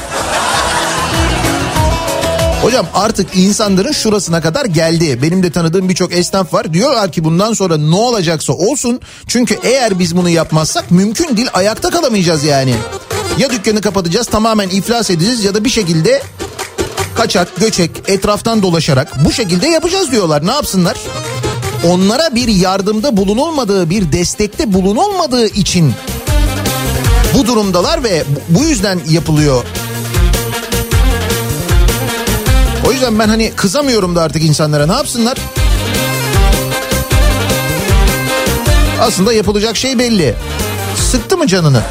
Hocam artık insanların şurasına kadar geldi. Benim de tanıdığım birçok esnaf var. Diyorlar ki bundan sonra ne olacaksa olsun. Çünkü eğer biz bunu yapmazsak mümkün değil ayakta kalamayacağız yani. Ya dükkanı kapatacağız tamamen iflas edeceğiz ya da bir şekilde kaçak göçek etraftan dolaşarak bu şekilde yapacağız diyorlar. Ne yapsınlar? Onlara bir yardımda bulunulmadığı bir destekte bulunulmadığı için bu durumdalar ve bu yüzden yapılıyor O yüzden ben hani kızamıyorum da artık insanlara ne yapsınlar? Aslında yapılacak şey belli. Sıktı mı canını?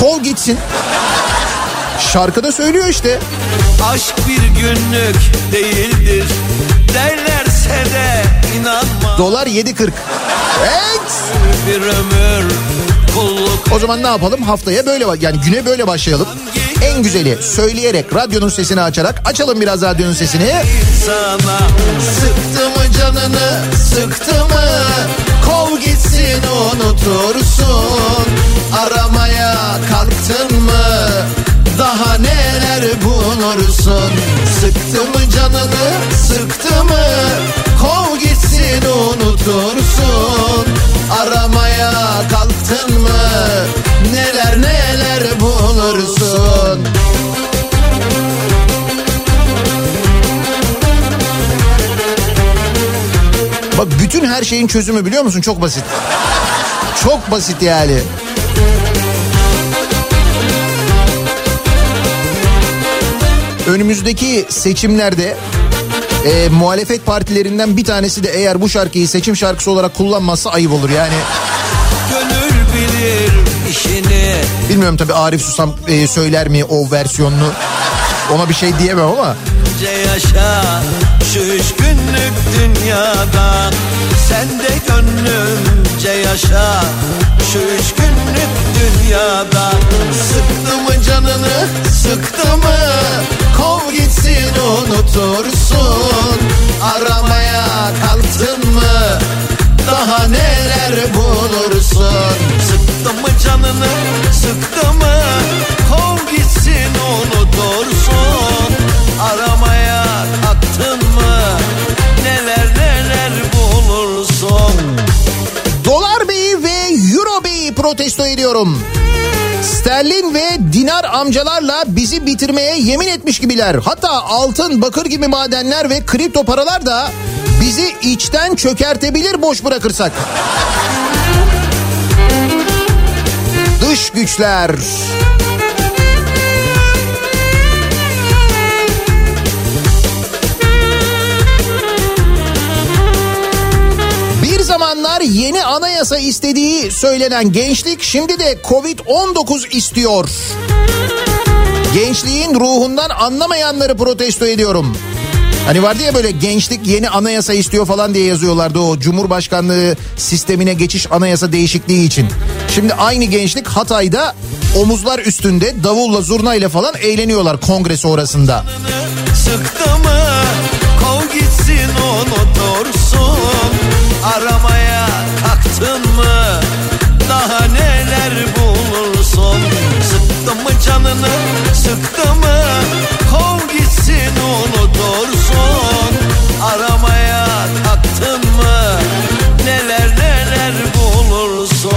Kol gitsin. Şarkıda söylüyor işte. Aşk bir günlük değildir derlerse de inanma Dolar 7.40. Evet. bir ömür kulluk O zaman ne yapalım? Haftaya böyle yani güne böyle başlayalım. En güzeli söyleyerek radyonun sesini açarak açalım biraz radyonun sesini. sana Sıktı mı canını sıktı mı Kov gitsin unutursun Aramaya kalktın mı Daha neler bulursun Sıktı mı canını sıktı mı Kov gitsin unutursun Aramaya kalktın mı Neler neler bulursun Bak bütün her şeyin çözümü biliyor musun? Çok basit. Çok basit yani. Önümüzdeki seçimlerde e, muhalefet partilerinden bir tanesi de eğer bu şarkıyı seçim şarkısı olarak kullanmazsa ayıp olur yani. gönül bilir işini Bilmiyorum tabii Arif Susam e, söyler mi o versiyonunu. Ona bir şey diyemem ama. Yaşa şu üç günlük dünyada Sen de gönlümce yaşa şu üç günlük dünyada Sıktı mı canını sıktı mı Kov gitsin unutursun. Aramaya kalktın mı? Daha neler bulursun? Sıktı mı canını sıktı mı? Kov gitsin unutursun. Aramaya kalktın mı? Neler neler bulursun? Dolar Bey'i ve Euro Bey'i protesto ediyorum. Amcalarla bizi bitirmeye yemin etmiş gibiler. Hatta altın, bakır gibi madenler ve kripto paralar da bizi içten çökertebilir boş bırakırsak. Dış güçler. Yeni anayasa istediği söylenen gençlik şimdi de Covid-19 istiyor. Gençliğin ruhundan anlamayanları protesto ediyorum. Hani vardı ya böyle gençlik yeni anayasa istiyor falan diye yazıyorlardı o Cumhurbaşkanlığı sistemine geçiş anayasa değişikliği için. Şimdi aynı gençlik Hatay'da omuzlar üstünde davulla zurnayla falan eğleniyorlar kongre sonrasında. Sıktı mı kov gitsin unutursun Aramaya kalktın mı? Daha neler bulursun? Sıktı mı canını sıktı mı? Kov gitsin unutursun. Aramaya kalktın mı? Neler neler bulursun?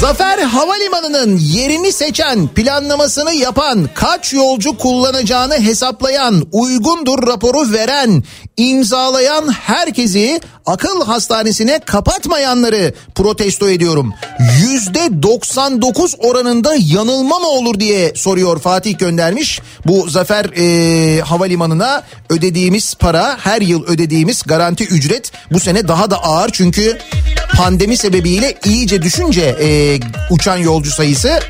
Zafer Havalimanı'nın yerini seçen, planlamasını yapan, kaç yolcu kullanacağını hesaplayan, uygundur raporu veren, imzalayan herkesi akıl hastanesine kapatmayanları protesto ediyorum. Yüzde 99 oranında yanılma mı olur diye soruyor Fatih göndermiş. Bu Zafer e, Havalimanı'na ödediğimiz para her yıl ödediğimiz garanti ücret bu sene daha da ağır çünkü pandemi sebebiyle iyice düşünce e, uçan yolcu sayısı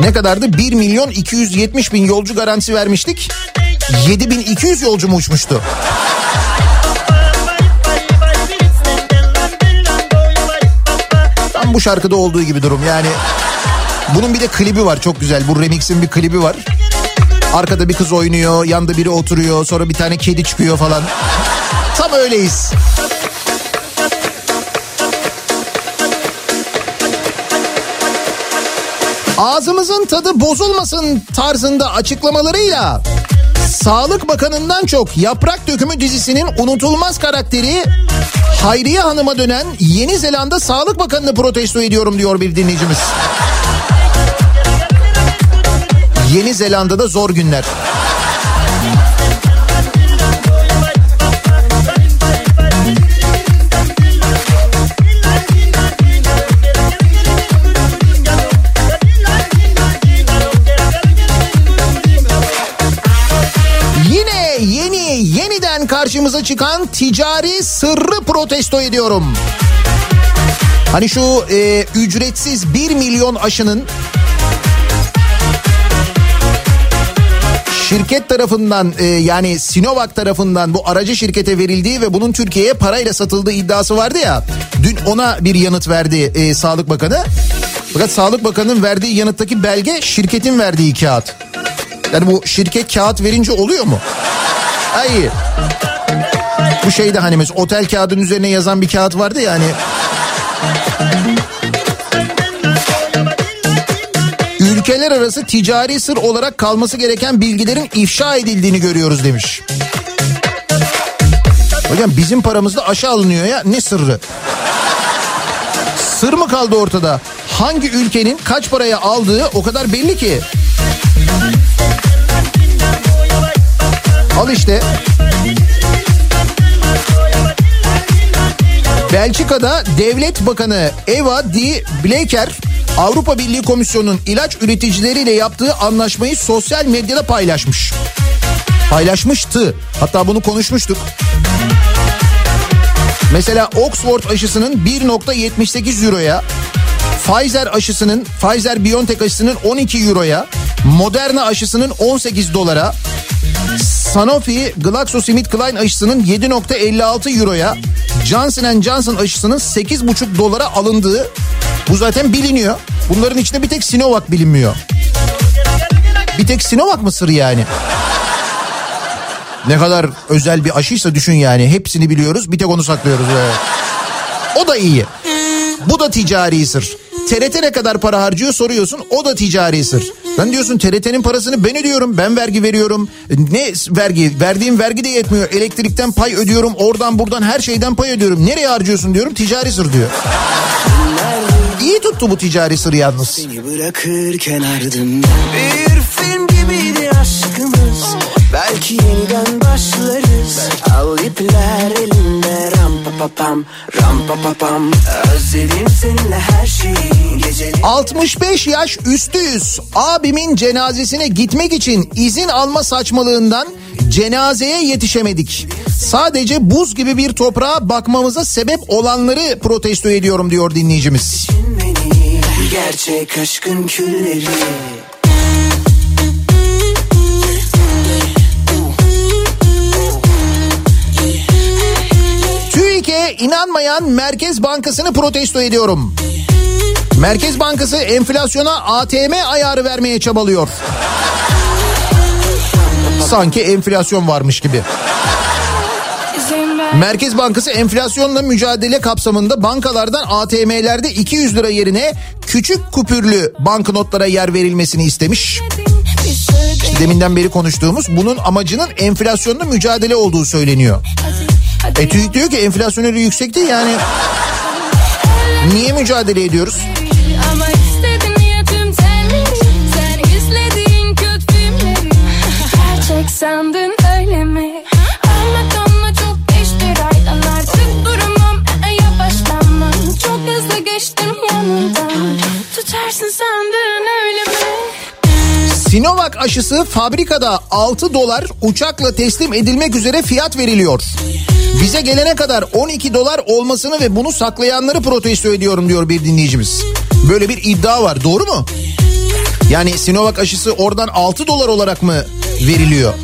ne kadardı? 1 milyon 270 bin yolcu garantisi vermiştik. 7200 yolcu mu uçmuştu? Tam bu şarkıda olduğu gibi durum yani. Bunun bir de klibi var çok güzel. Bu remix'in bir klibi var. Arkada bir kız oynuyor, yanda biri oturuyor, sonra bir tane kedi çıkıyor falan. Tam öyleyiz. Ağzımızın tadı bozulmasın tarzında açıklamalarıyla Sağlık Bakanı'ndan çok Yaprak Dökümü dizisinin unutulmaz karakteri Hayriye Hanım'a dönen Yeni Zelanda Sağlık Bakanı'nı protesto ediyorum diyor bir dinleyicimiz. Yeni Zelanda'da zor günler. Çıkan ticari sırrı protesto ediyorum. Hani şu e, ücretsiz 1 milyon aşının şirket tarafından e, yani Sinovac tarafından bu aracı şirkete verildiği ve bunun Türkiye'ye parayla satıldığı iddiası vardı ya. Dün ona bir yanıt verdi e, Sağlık Bakanı. Fakat Sağlık Bakanı'nın verdiği yanıttaki belge şirketin verdiği kağıt. Yani bu şirket kağıt verince oluyor mu? Ay. Bu şeyde hani mesela otel kağıdının üzerine yazan bir kağıt vardı ya hani. Ülkeler arası ticari sır olarak kalması gereken bilgilerin ifşa edildiğini görüyoruz demiş. Hocam bizim paramızda aşağı alınıyor ya ne sırrı? Sır mı kaldı ortada? Hangi ülkenin kaç paraya aldığı o kadar belli ki. Al işte. Belçika'da Devlet Bakanı Eva Di Bleker Avrupa Birliği Komisyonu'nun ilaç üreticileriyle yaptığı anlaşmayı sosyal medyada paylaşmış. Paylaşmıştı. Hatta bunu konuşmuştuk. Mesela Oxford aşısının 1.78 euroya, Pfizer aşısının, Pfizer BioNTech aşısının 12 euroya, Moderna aşısının 18 dolara, Sanofi GlaxoSmithKline aşısının 7.56 euroya, Johnson Johnson aşısının 8.5 dolara alındığı bu zaten biliniyor. Bunların içinde bir tek Sinovac bilinmiyor. Bir tek Sinovac mı sır yani? Ne kadar özel bir aşıysa düşün yani. Hepsini biliyoruz bir tek onu saklıyoruz. Evet. O da iyi. Bu da ticari sır. TRT ne kadar para harcıyor soruyorsun o da ticari sır. Ben diyorsun TRT'nin parasını ben ödüyorum ben vergi veriyorum. Ne vergi verdiğim vergi de yetmiyor. Elektrikten pay ödüyorum oradan buradan her şeyden pay ödüyorum. Nereye harcıyorsun diyorum ticari sır diyor. İyi tuttu bu ticari sır yalnız. Seni bırakırken ardımda Bir film gibiydi aşkımız Belki yeniden başlarız Al ipler elimde Ram pa pa pam Ram pa pa pam Özledim seninle her şeyi Geceleri 65 yaş üstüyüz. Abimin cenazesine gitmek için izin alma saçmalığından cenazeye yetişemedik. Sadece buz gibi bir toprağa bakmamıza sebep olanları protesto ediyorum diyor dinleyicimiz. Gerçek aşkın külleri inanmayan Merkez Bankası'nı protesto ediyorum. Merkez Bankası enflasyona ATM ayarı vermeye çabalıyor. Sanki enflasyon varmış gibi. Merkez Bankası enflasyonla mücadele kapsamında bankalardan ATM'lerde 200 lira yerine küçük kupürlü banknotlara yer verilmesini istemiş. İşte deminden beri konuştuğumuz bunun amacının enflasyonla mücadele olduğu söyleniyor. E diyor ki enflasyon öyle yüksekti yani. Niye mücadele ediyoruz? sandın öyle mi? Anlatanla çok geçti raydan artık duramam e, e, yavaşlanmam. Çok hızlı geçtim yanından. Tutarsın sandın Sinovac aşısı fabrikada 6 dolar uçakla teslim edilmek üzere fiyat veriliyor. Bize gelene kadar 12 dolar olmasını ve bunu saklayanları protesto ediyorum diyor bir dinleyicimiz. Böyle bir iddia var doğru mu? Yani Sinovac aşısı oradan 6 dolar olarak mı veriliyor?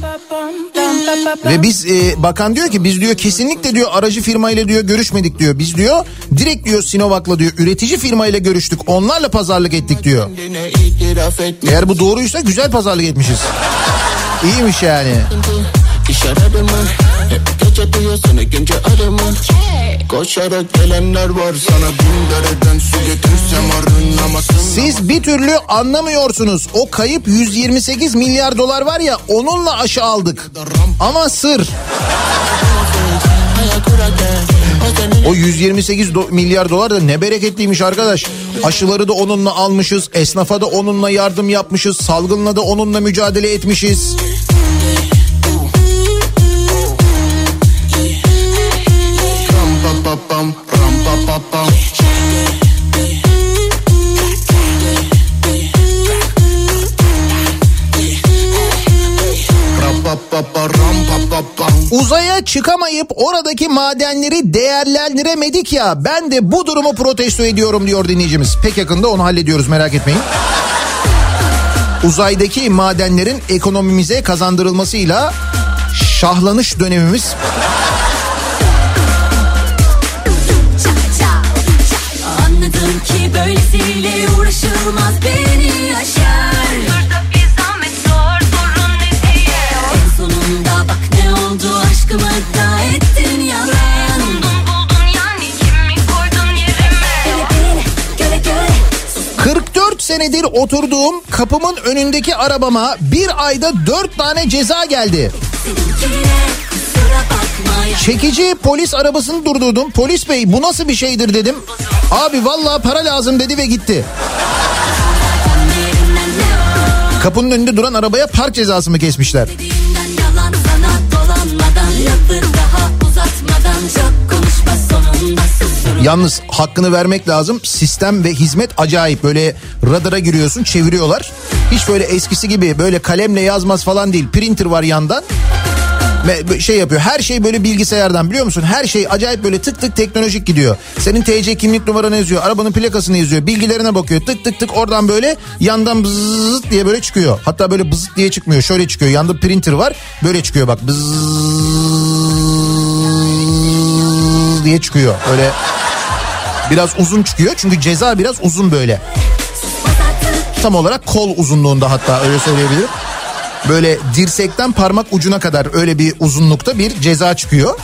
Ve biz e, bakan diyor ki biz diyor kesinlikle diyor aracı firmayla diyor görüşmedik diyor. Biz diyor direkt diyor Sinovac'la diyor üretici firmayla görüştük. Onlarla pazarlık ettik diyor. Eğer bu doğruysa güzel pazarlık etmişiz. İyiymiş yani. İş ararımı Hep gece duyuyorsun ikinci arımı Koşarak gelenler var sana bin dereden su getirsem arınamazsın Siz bir türlü anlamıyorsunuz. O kayıp 128 milyar dolar var ya onunla aşı aldık. Ama sır. O 128 do- milyar dolar da ne bereketliymiş arkadaş. Aşıları da onunla almışız. Esnafa da onunla yardım yapmışız. Salgınla da onunla mücadele etmişiz. Pam Ram pa pa pam Uzaya çıkamayıp oradaki madenleri değerlendiremedik ya. Ben de bu durumu protesto ediyorum diyor dinleyicimiz. Pek yakında onu hallediyoruz merak etmeyin. Uzaydaki madenlerin ekonomimize kazandırılmasıyla şahlanış dönemimiz uğraşılmaz beni aşar. Burada bir zahmet zor sorun ne diye. En sonunda bak ne oldu aşkımı da ettin yalan. Buldun buldun yani kimi koydun yerime? Beni beni göre göre 44 senedir oturduğum kapımın önündeki arabama bir ayda 4 tane ceza geldi. Seninkine Çekici polis arabasını durdurdum. Polis bey bu nasıl bir şeydir dedim. Abi vallahi para lazım dedi ve gitti. Kapının önünde duran arabaya park cezası mı kesmişler? Yalnız hakkını vermek lazım. Sistem ve hizmet acayip. Böyle radara giriyorsun çeviriyorlar. Hiç böyle eskisi gibi böyle kalemle yazmaz falan değil. Printer var yandan. Şey yapıyor. Her şey böyle bilgisayardan biliyor musun? Her şey acayip böyle tık tık teknolojik gidiyor. Senin TC kimlik numaranı yazıyor. Arabanın plakasını yazıyor. Bilgilerine bakıyor. Tık tık tık oradan böyle yandan bzzzt diye böyle çıkıyor. Hatta böyle bızıt diye çıkmıyor. Şöyle çıkıyor. Yanda printer var. Böyle çıkıyor bak. Bzzzt diye çıkıyor. Öyle biraz uzun çıkıyor. Çünkü ceza biraz uzun böyle. Tam olarak kol uzunluğunda hatta öyle söyleyebilirim. Böyle dirsekten parmak ucuna kadar öyle bir uzunlukta bir ceza çıkıyor.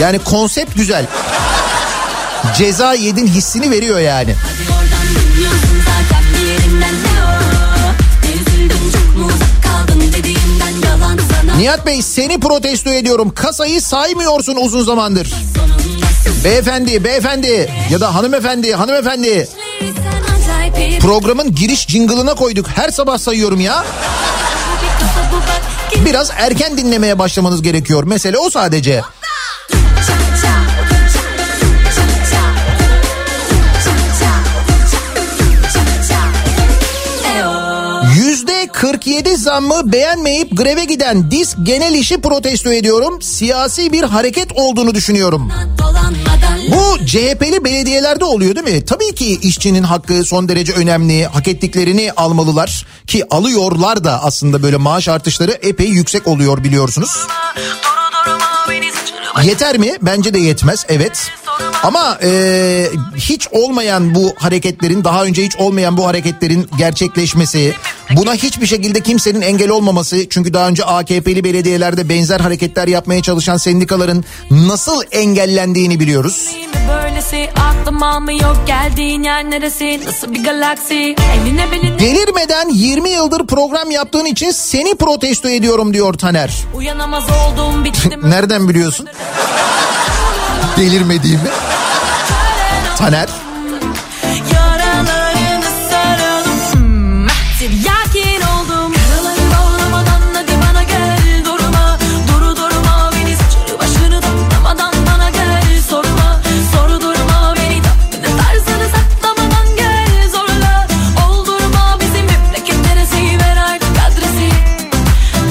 Yani konsept güzel. Ceza yedin hissini veriyor yani. Nihat Bey seni protesto ediyorum. Kasayı saymıyorsun uzun zamandır. Beyefendi, beyefendi ya da hanımefendi, hanımefendi. Programın giriş jingle'ına koyduk. Her sabah sayıyorum ya. Biraz erken dinlemeye başlamanız gerekiyor. Mesele o sadece. Yüzde 47 zammı beğenmeyip greve giden disk genel işi protesto ediyorum. Siyasi bir hareket olduğunu düşünüyorum. Dolanma. Bu CHP'li belediyelerde oluyor değil mi? Tabii ki işçinin hakkı son derece önemli. Hak ettiklerini almalılar ki alıyorlar da aslında böyle maaş artışları epey yüksek oluyor biliyorsunuz. Yeter mi? Bence de yetmez evet. Ama e, hiç olmayan bu hareketlerin daha önce hiç olmayan bu hareketlerin gerçekleşmesi buna hiçbir şekilde kimsenin engel olmaması çünkü daha önce AKP'li belediyelerde benzer hareketler yapmaya çalışan sendikaların nasıl engellendiğini biliyoruz. Delirmeden 20 yıldır program yaptığın için seni protesto ediyorum diyor Taner. uyanamaz oldum bittim Nereden biliyorsun? Delirmediğimi. Taner. Hmm, Tiryakin oldum Yaraları bağlamadan hadi bana gel Durma duru durma beni saçını başını toplamadan bana gel Sorma soru durma beni tatlını tarzını saklamadan gel Zorla oldurma bizim memleket neresi ver artık adresi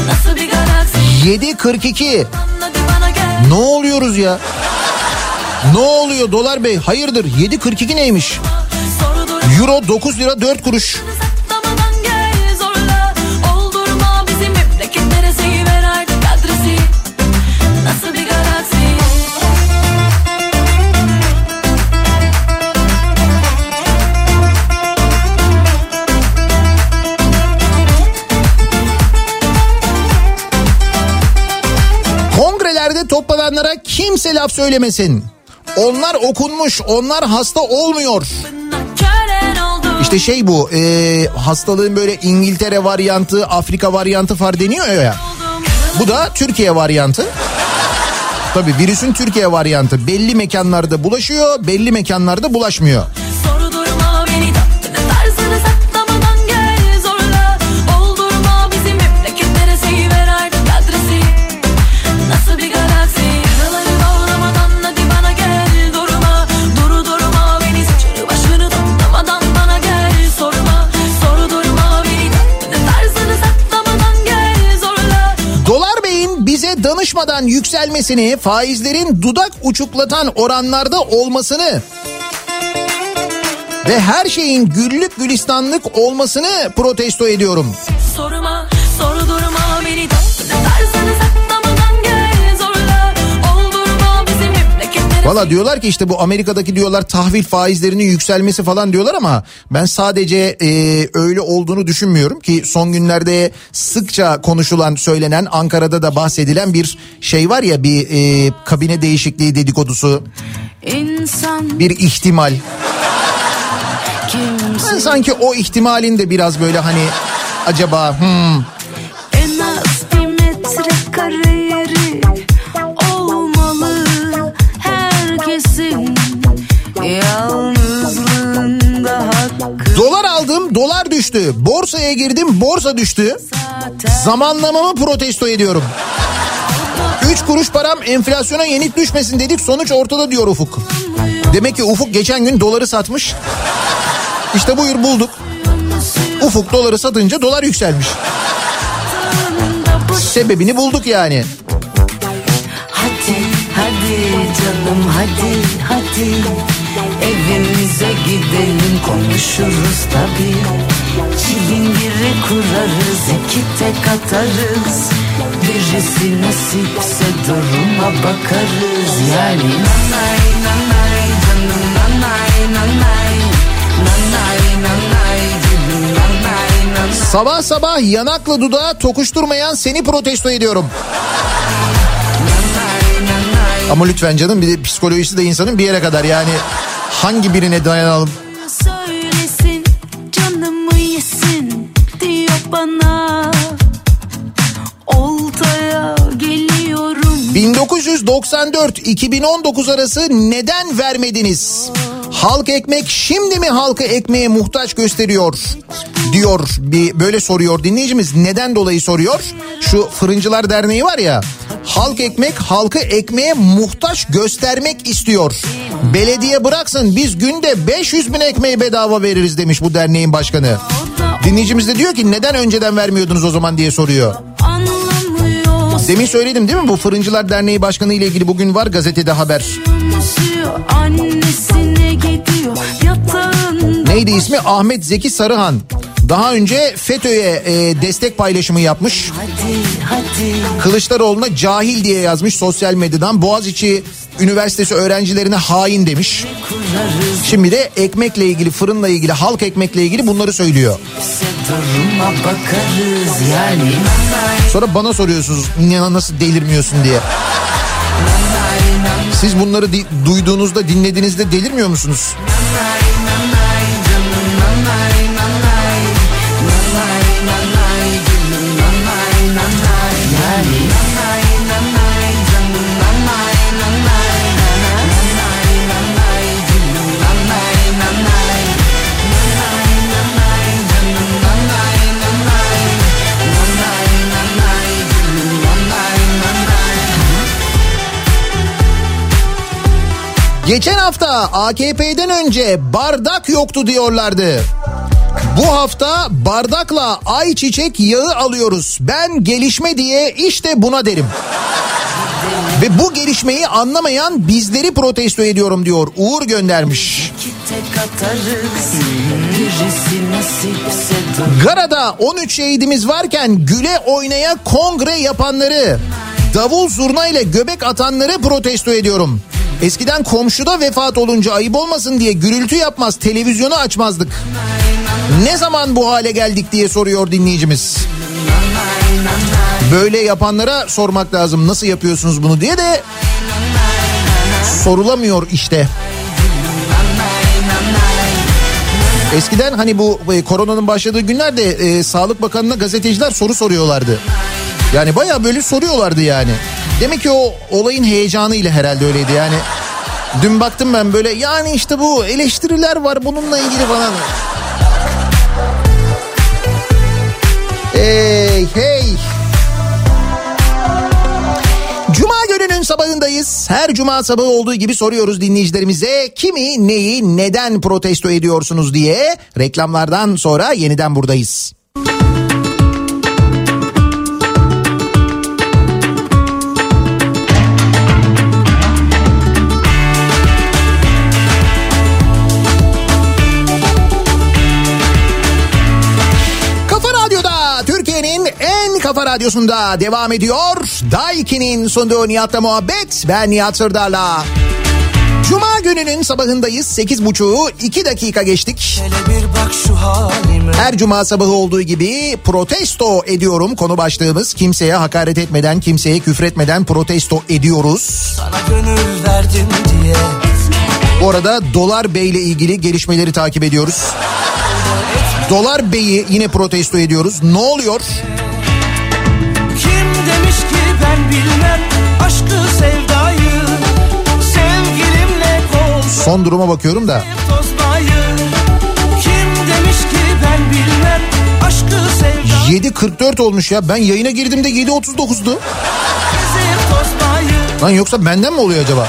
Nasıl bir galaksi 7.42. hadi bana gel Ne oluyoruz ya? Ne oluyor dolar bey? Hayırdır 7.42 neymiş? Euro 9 lira 4 kuruş. Kongrelerde toplananlara kimse laf söylemesin. Onlar okunmuş, onlar hasta olmuyor. İşte şey bu, e, hastalığın böyle İngiltere varyantı, Afrika varyantı var deniyor ya. Bu da Türkiye varyantı. Tabii virüsün Türkiye varyantı belli mekanlarda bulaşıyor, belli mekanlarda bulaşmıyor. Bize danışmadan yükselmesini, faizlerin dudak uçuklatan oranlarda olmasını ve her şeyin güllük gülistanlık olmasını protesto ediyorum. Sorma Valla diyorlar ki işte bu Amerika'daki diyorlar tahvil faizlerinin yükselmesi falan diyorlar ama ben sadece e, öyle olduğunu düşünmüyorum ki son günlerde sıkça konuşulan söylenen Ankara'da da bahsedilen bir şey var ya bir e, kabine değişikliği dedikodusu İnsan bir ihtimal. kimse Ben sanki o ihtimalin de biraz böyle hani acaba hmm, düştü borsaya girdim borsa düştü zamanlamamı protesto ediyorum. 3 kuruş param enflasyona yenik düşmesin dedik sonuç ortada diyor Ufuk. Demek ki Ufuk geçen gün doları satmış. İşte buyur bulduk. Ufuk doları satınca dolar yükselmiş. Sebebini bulduk yani. Hadi hadi canım hadi hadi gidelim konuşuruz tabi Çilingiri kurarız iki tek atarız. Birisi nasipse duruma bakarız. Yani nanay nanay canım nanay nanay. Nanay nanay gülüm nanay nanay. Sabah sabah yanakla dudağı tokuşturmayan seni protesto ediyorum. Ama lütfen canım bir de psikolojisi de insanın bir yere kadar. Yani hangi birine dayanalım? söylesin canımı yesin diyor bana 1994-2019 arası neden vermediniz? Halk ekmek şimdi mi halkı ekmeğe muhtaç gösteriyor? Diyor bir böyle soruyor dinleyicimiz. Neden dolayı soruyor? Şu Fırıncılar Derneği var ya. Halk ekmek halkı ekmeğe muhtaç göstermek istiyor. Belediye bıraksın biz günde 500 bin ekmeği bedava veririz demiş bu derneğin başkanı. Dinleyicimiz de diyor ki neden önceden vermiyordunuz o zaman diye soruyor. Anlamıyor Demin söyledim değil mi bu Fırıncılar Derneği Başkanı ile ilgili bugün var gazetede haber. Neydi ismi? Ahmet Zeki Sarıhan. Daha önce FETÖ'ye e, destek paylaşımı yapmış. Hadi hadi Kılıçdaroğlu'na cahil diye yazmış sosyal medyadan. Boğaziçi Üniversitesi öğrencilerine hain demiş. Şimdi de ekmekle ilgili, fırınla ilgili, halk ekmekle ilgili bunları söylüyor. Sonra bana soruyorsunuz "Ya nasıl delirmiyorsun diye. Siz bunları di- duyduğunuzda, dinlediğinizde delirmiyor musunuz? Geçen hafta AKP'den önce bardak yoktu diyorlardı. Bu hafta bardakla ayçiçek yağı alıyoruz. Ben gelişme diye işte buna derim. Ve bu gelişmeyi anlamayan bizleri protesto ediyorum diyor. Uğur göndermiş. Gara'da 13 şehidimiz varken güle oynaya kongre yapanları, davul zurna ile göbek atanları protesto ediyorum. Eskiden komşuda vefat olunca ayıp olmasın diye gürültü yapmaz, televizyonu açmazdık. Ne zaman bu hale geldik diye soruyor dinleyicimiz. Böyle yapanlara sormak lazım nasıl yapıyorsunuz bunu diye de sorulamıyor işte. Eskiden hani bu e, koronanın başladığı günlerde e, Sağlık Bakanı'na gazeteciler soru soruyorlardı. Yani baya böyle soruyorlardı yani. Demek ki o olayın heyecanıyla herhalde öyleydi yani. Dün baktım ben böyle yani işte bu eleştiriler var bununla ilgili falan. Hey hey. Cuma gününün sabahındayız. Her cuma sabahı olduğu gibi soruyoruz dinleyicilerimize kimi, neyi, neden protesto ediyorsunuz diye. Reklamlardan sonra yeniden buradayız. Kafa radyosunda devam ediyor. Daiki'nin sunduğu Nihat'la muhabbet. Ben Nihat Sırdar'la. Cuma gününün sabahındayız. 8.30'u 2 dakika geçtik. Her cuma sabahı olduğu gibi protesto ediyorum konu başlığımız. Kimseye hakaret etmeden, kimseye küfretmeden protesto ediyoruz. Sana gönül verdim diye Bu arada Dolar Bey ile ilgili gelişmeleri takip ediyoruz. Dolar Bey'i yine protesto ediyoruz. Ne oluyor? Kim demiş ki ben bilmem aşkı sevdayı Sevgilimle kol Son duruma bakıyorum da. tozmayı Kim demiş ki ben bilmem aşkı sevdayı 7.44 olmuş ya. Ben yayına girdiğimde 7.39'du. Gezip tozmayı Lan yoksa benden mi oluyor acaba?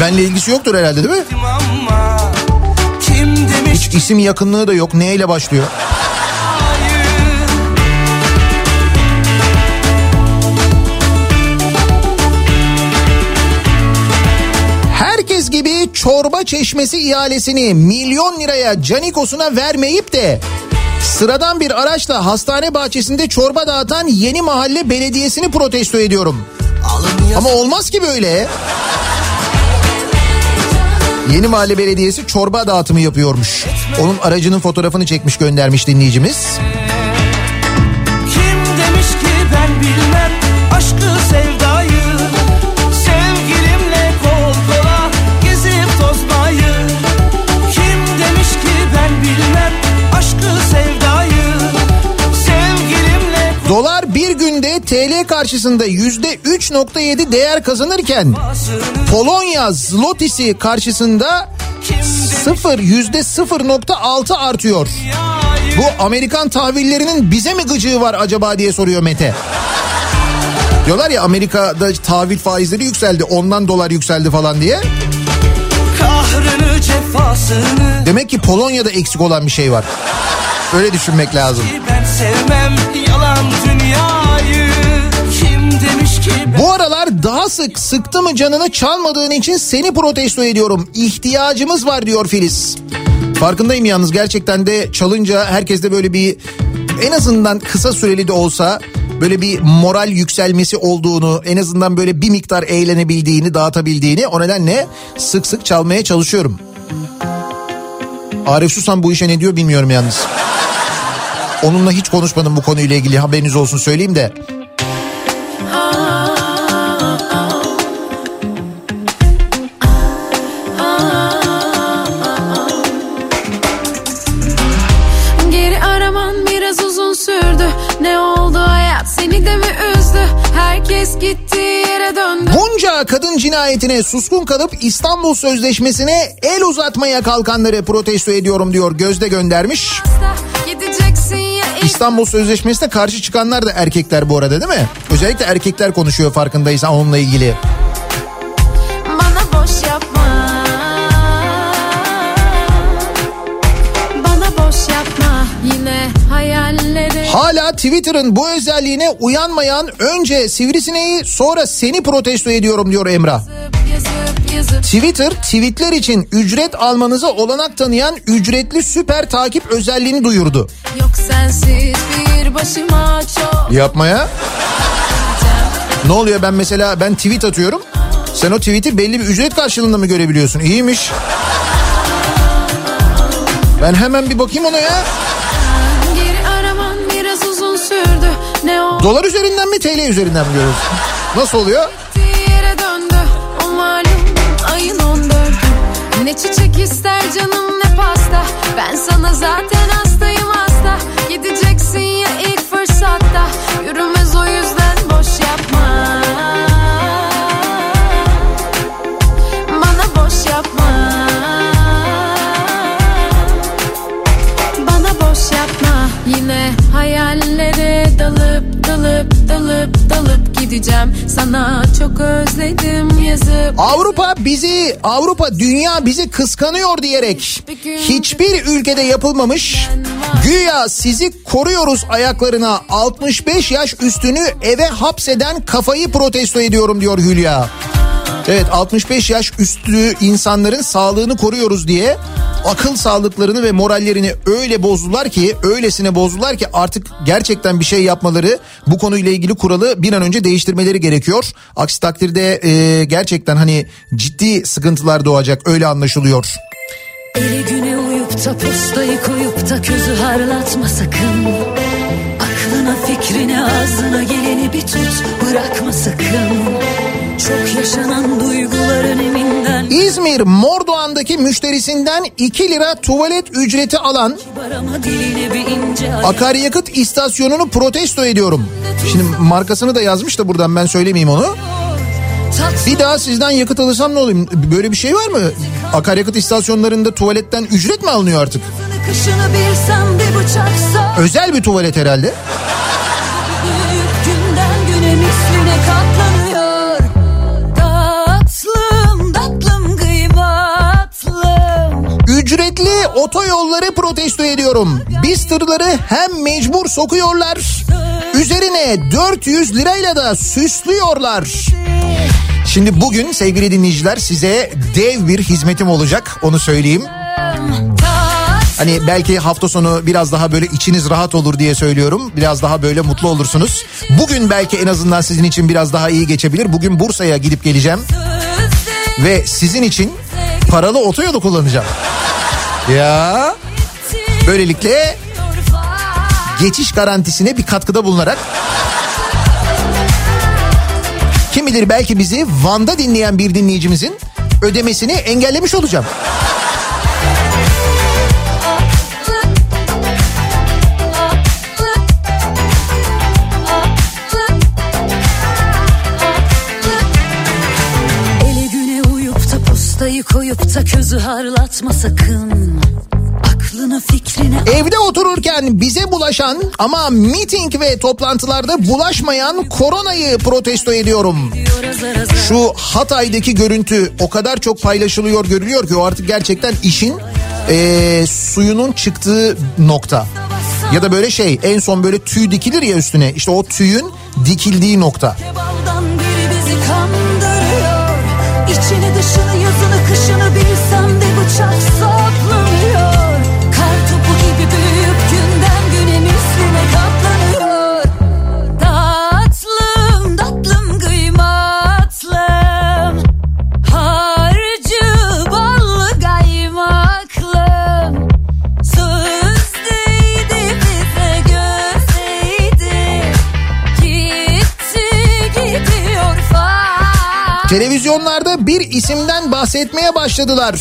Benle ilgisi yoktur herhalde değil mi? ama Kim demiş Hiç isim yakınlığı da yok. Neyle başlıyor? Çorba çeşmesi ihalesini milyon liraya Canikos'una vermeyip de sıradan bir araçla hastane bahçesinde çorba dağıtan yeni mahalle belediyesini protesto ediyorum. Ama olmaz ki böyle. Yeni Mahalle Belediyesi çorba dağıtımı yapıyormuş. Onun aracının fotoğrafını çekmiş göndermiş dinleyicimiz. Kim TL karşısında yüzde 3.7 değer kazanırken Polonya zlotisi karşısında sıfır yüzde 0.6 artıyor. Bu Amerikan tahvillerinin bize mi gıcığı var acaba diye soruyor Mete. Diyorlar ya Amerika'da tahvil faizleri yükseldi ondan dolar yükseldi falan diye. Demek ki Polonya'da eksik olan bir şey var. Öyle düşünmek lazım. Ben sevmem yalan Bu aralar daha sık sıktı mı canını çalmadığın için seni protesto ediyorum. İhtiyacımız var diyor Filiz. Farkındayım yalnız gerçekten de çalınca herkeste böyle bir en azından kısa süreli de olsa böyle bir moral yükselmesi olduğunu en azından böyle bir miktar eğlenebildiğini dağıtabildiğini o nedenle sık sık çalmaya çalışıyorum. Arif Susan bu işe ne diyor bilmiyorum yalnız. Onunla hiç konuşmadım bu konuyla ilgili haberiniz olsun söyleyeyim de. Kadın cinayetine suskun kalıp İstanbul Sözleşmesi'ne el uzatmaya kalkanları protesto ediyorum diyor Gözde göndermiş. İstanbul Sözleşmesi'ne karşı çıkanlar da erkekler bu arada değil mi? Özellikle erkekler konuşuyor farkındaysan onunla ilgili. Hala Twitter'ın bu özelliğine uyanmayan önce sivrisineği sonra seni protesto ediyorum diyor Emrah. Twitter tweetler için ücret almanıza olanak tanıyan ücretli süper takip özelliğini duyurdu. Yok sensiz bir başıma çok Yapmaya. Ne oluyor ben mesela ben tweet atıyorum. Sen o tweet'i belli bir ücret karşılığında mı görebiliyorsun? İyiymiş. Ben hemen bir bakayım ona ya. Dolar üzerinden mi TL üzerinden mi görüyorsun? Nasıl oluyor? gittiği yere döndü. O malum ayın 14'ü Ne çiçek ister canım ne pasta. Ben sana zaten hastayım hasta. Gideceksin ya ilk fırsatta. Yürümez dalıp dalıp dalıp gideceğim. Sana çok özledim yazıp. Avrupa bizi, Avrupa dünya bizi kıskanıyor diyerek hiçbir ülkede yapılmamış güya sizi koruyoruz ayaklarına. 65 yaş üstünü eve hapseden kafayı protesto ediyorum diyor Hülya. Evet 65 yaş üstü insanların sağlığını koruyoruz diye akıl sağlıklarını ve morallerini öyle bozdular ki öylesine bozdular ki artık gerçekten bir şey yapmaları bu konuyla ilgili kuralı bir an önce değiştirmeleri gerekiyor. Aksi takdirde e, gerçekten hani ciddi sıkıntılar doğacak öyle anlaşılıyor. Eli güne uyup da postayı koyup da közü harlatma sakın Aklına fikrine ağzına geleni bir tut bırakma sakın Çok yaşanan duyguların eminden İzmir Mordoğan'daki müşterisinden 2 lira tuvalet ücreti alan akaryakıt istasyonunu protesto ediyorum. Şimdi markasını da yazmış da buradan ben söylemeyeyim onu. Bir daha sizden yakıt alırsam ne olayım? Böyle bir şey var mı? Akaryakıt istasyonlarında tuvaletten ücret mi alınıyor artık? Özel bir tuvalet herhalde. Ücretli otoyolları protesto ediyorum. Biz tırları hem mecbur sokuyorlar. Üzerine 400 lirayla da süslüyorlar. Şimdi bugün sevgili dinleyiciler size dev bir hizmetim olacak onu söyleyeyim. Hani belki hafta sonu biraz daha böyle içiniz rahat olur diye söylüyorum. Biraz daha böyle mutlu olursunuz. Bugün belki en azından sizin için biraz daha iyi geçebilir. Bugün Bursa'ya gidip geleceğim. Ve sizin için paralı otoyolu kullanacağım. Ya böylelikle geçiş garantisine bir katkıda bulunarak kim bilir belki bizi Van'da dinleyen bir dinleyicimizin ödemesini engellemiş olacağım. Koyup da közü harlatma sakın Aklına fikrine Evde otururken bize bulaşan ama miting ve toplantılarda bulaşmayan koronayı protesto ediyorum. Şu Hatay'daki görüntü o kadar çok paylaşılıyor görülüyor ki o artık gerçekten işin eee, suyunun çıktığı nokta. Ya da böyle şey en son böyle tüy dikilir ya üstüne. İşte o tüyün dikildiği nokta. İçini dışını de bıçak saplanıyor Kar topu gibi büyüyüp günden güne misline katlanıyor. Tatlım tatlım kıymatlım. Harcı ballı kaymaklım. Söz değdi bize gözeydi Gitti gidiyor far Televizyonlarda bir isimden bahsetmeye başladılar.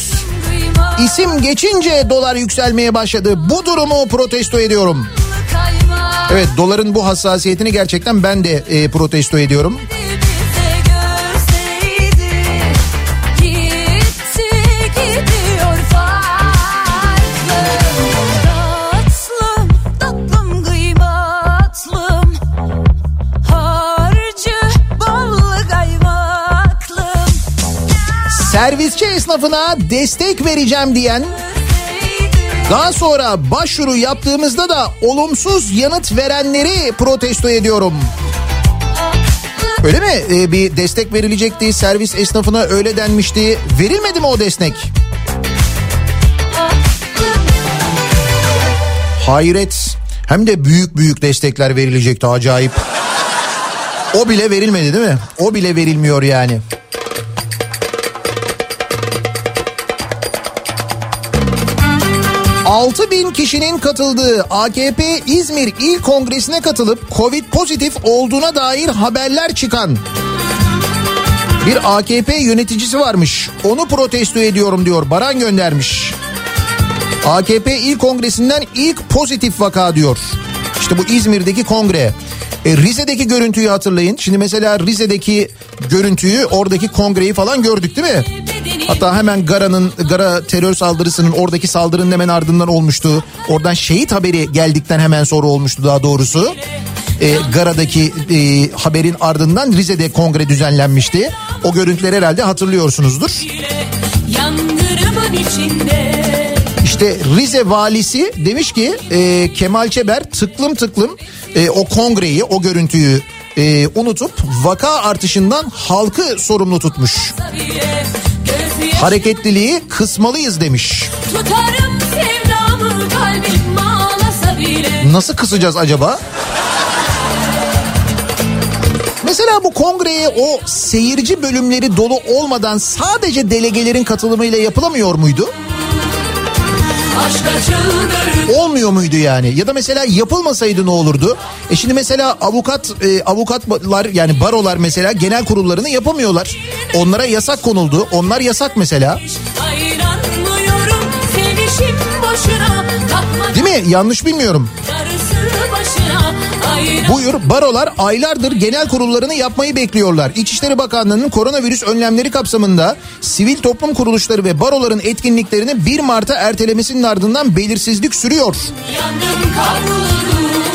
İsim geçince dolar yükselmeye başladı. Bu durumu protesto ediyorum. Evet doların bu hassasiyetini gerçekten ben de e, protesto ediyorum. Servisçi esnafına destek vereceğim diyen daha sonra başvuru yaptığımızda da olumsuz yanıt verenleri protesto ediyorum. Öyle mi? Ee, bir destek verilecekti. Servis esnafına öyle denmişti. Verilmedi mi o destek? Hayret. Hem de büyük büyük destekler verilecekti acayip. O bile verilmedi değil mi? O bile verilmiyor yani. Altı bin kişinin katıldığı AKP İzmir İl Kongresi'ne katılıp Covid pozitif olduğuna dair haberler çıkan bir AKP yöneticisi varmış. Onu protesto ediyorum diyor. Baran göndermiş. AKP İl Kongresi'nden ilk pozitif vaka diyor. İşte bu İzmir'deki kongre. E, Rize'deki görüntüyü hatırlayın. Şimdi mesela Rize'deki görüntüyü oradaki kongreyi falan gördük değil mi? Hatta hemen Gara'nın Gara terör saldırısının oradaki saldırının hemen ardından olmuştu. Oradan şehit haberi geldikten hemen sonra olmuştu daha doğrusu. E, Gara'daki e, haberin ardından Rize'de kongre düzenlenmişti. O görüntüleri herhalde hatırlıyorsunuzdur. Yangınımın içinde İşte Rize valisi demiş ki e, Kemal Çeber tıklım tıklım e, o kongreyi o görüntüyü e, unutup vaka artışından halkı sorumlu tutmuş. Hareketliliği kısmalıyız demiş. Nasıl kısacağız acaba? Mesela bu kongreye o seyirci bölümleri dolu olmadan sadece delegelerin katılımıyla yapılamıyor muydu? Olmuyor muydu yani? Ya da mesela yapılmasaydı ne olurdu? E şimdi mesela avukat e, avukatlar yani barolar mesela genel kurullarını yapamıyorlar. Onlara yasak konuldu. Onlar yasak mesela. Takma Değil mi? Yanlış bilmiyorum. Buyur barolar aylardır genel kurullarını yapmayı bekliyorlar. İçişleri Bakanlığı'nın koronavirüs önlemleri kapsamında sivil toplum kuruluşları ve baroların etkinliklerini 1 Mart'a ertelemesinin ardından belirsizlik sürüyor. yandım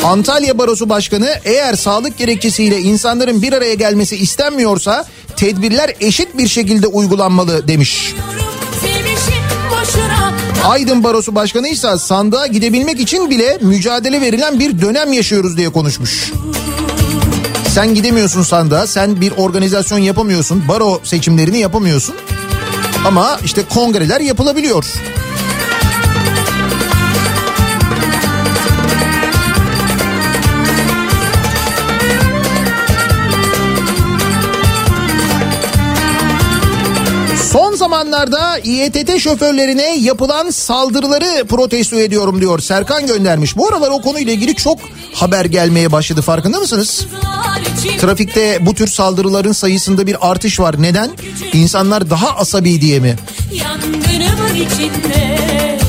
Antalya Barosu Başkanı eğer sağlık gerekçesiyle insanların bir araya gelmesi istenmiyorsa tedbirler eşit bir şekilde uygulanmalı demiş. Boşuna Aydın Barosu Başkanı ise sandığa gidebilmek için bile mücadele verilen bir dönem yaşıyoruz diye konuşmuş. Sen gidemiyorsun sandığa, sen bir organizasyon yapamıyorsun, baro seçimlerini yapamıyorsun. Ama işte kongreler yapılabiliyor. Son zamanlarda İETT şoförlerine yapılan saldırıları protesto ediyorum diyor. Serkan göndermiş. Bu aralar o konuyla ilgili çok haber gelmeye başladı farkında mısınız? Trafikte bu tür saldırıların sayısında bir artış var. Neden? İnsanlar daha asabi diye mi? Yangınımın içinde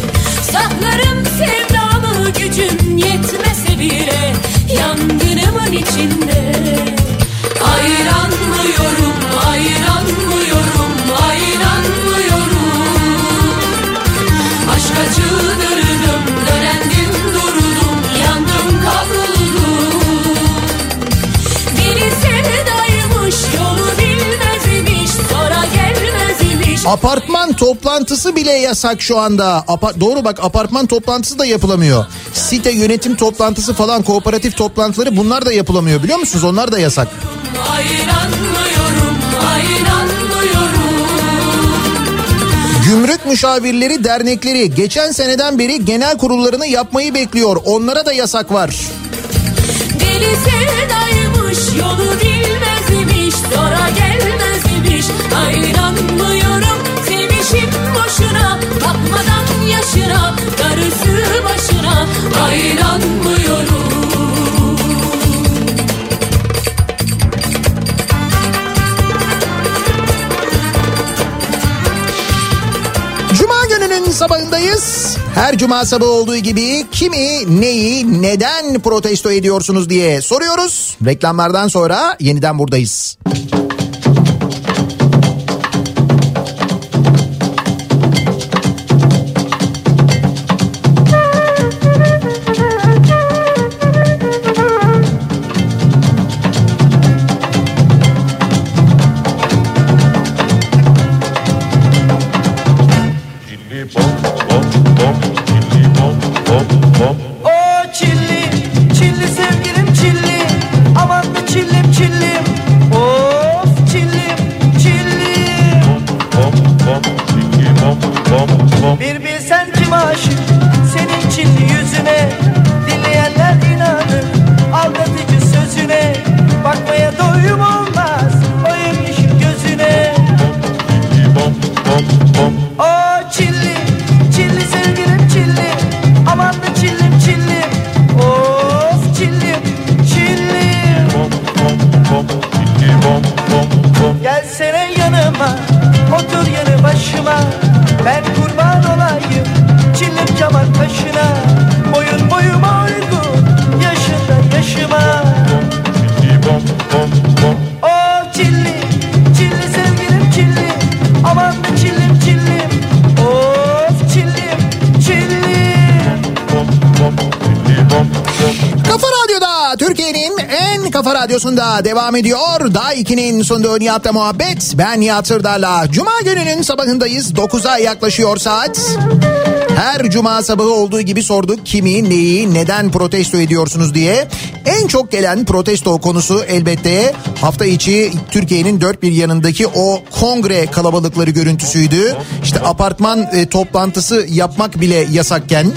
Saklarım sevdamı gücüm yetmese bile Yangınımın içinde Apartman toplantısı bile yasak şu anda. Apa- Doğru bak apartman toplantısı da yapılamıyor. Site yönetim toplantısı falan kooperatif toplantıları bunlar da yapılamıyor biliyor musunuz? Onlar da yasak. Ayranmıyorum, ayranmıyorum. Gümrük Müşavirleri Dernekleri geçen seneden beri genel kurullarını yapmayı bekliyor. Onlara da yasak var. Deli sevdaymış, yolu bilmezmiş, sonra gelmezmiş. Ayranmıyorum, boşuna, bakmadan yaşına, darısı başına. Gününün sabahındayız. Her cuma sabahı olduğu gibi kimi, neyi, neden protesto ediyorsunuz diye soruyoruz. Reklamlardan sonra yeniden buradayız. Chili bom, bom, bom, chili bom, bom, bom. Kafa radyosunda devam ediyor. Daha 2'nin sunduğu Nihat'la muhabbet. Ben Nihat Sırdar'la. Cuma gününün sabahındayız. 9'a yaklaşıyor saat. Her cuma sabahı olduğu gibi sorduk kimi, neyi, neden protesto ediyorsunuz diye. En çok gelen protesto konusu elbette hafta içi Türkiye'nin dört bir yanındaki o kongre kalabalıkları görüntüsüydü. İşte apartman e, toplantısı yapmak bile yasakken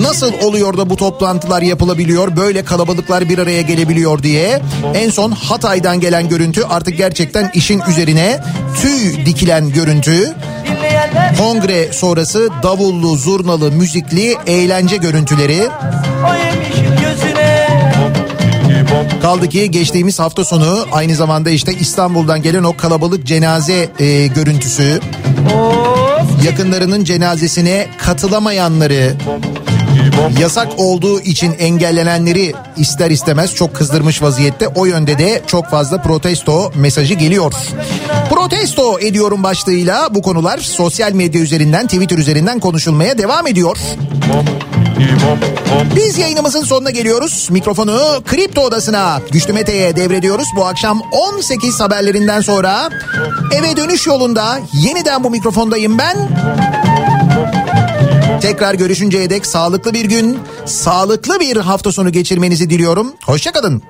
Nasıl oluyor da bu toplantılar yapılabiliyor, böyle kalabalıklar bir araya gelebiliyor diye. En son Hatay'dan gelen görüntü artık gerçekten işin üzerine tüy dikilen görüntü. Kongre sonrası davullu, zurnalı, müzikli eğlence görüntüleri. Kaldı ki geçtiğimiz hafta sonu aynı zamanda işte İstanbul'dan gelen o kalabalık cenaze e, görüntüsü. Of Yakınlarının cenazesine katılamayanları, yasak olduğu için engellenenleri ister istemez çok kızdırmış vaziyette. O yönde de çok fazla protesto mesajı geliyor. Protesto ediyorum başlığıyla bu konular sosyal medya üzerinden, Twitter üzerinden konuşulmaya devam ediyor. Biz yayınımızın sonuna geliyoruz. Mikrofonu Kripto Odası'na Güçlü Mete'ye devrediyoruz. Bu akşam 18 haberlerinden sonra eve dönüş yolunda yeniden bu mikrofondayım ben. Tekrar görüşünceye dek sağlıklı bir gün, sağlıklı bir hafta sonu geçirmenizi diliyorum. Hoşçakalın.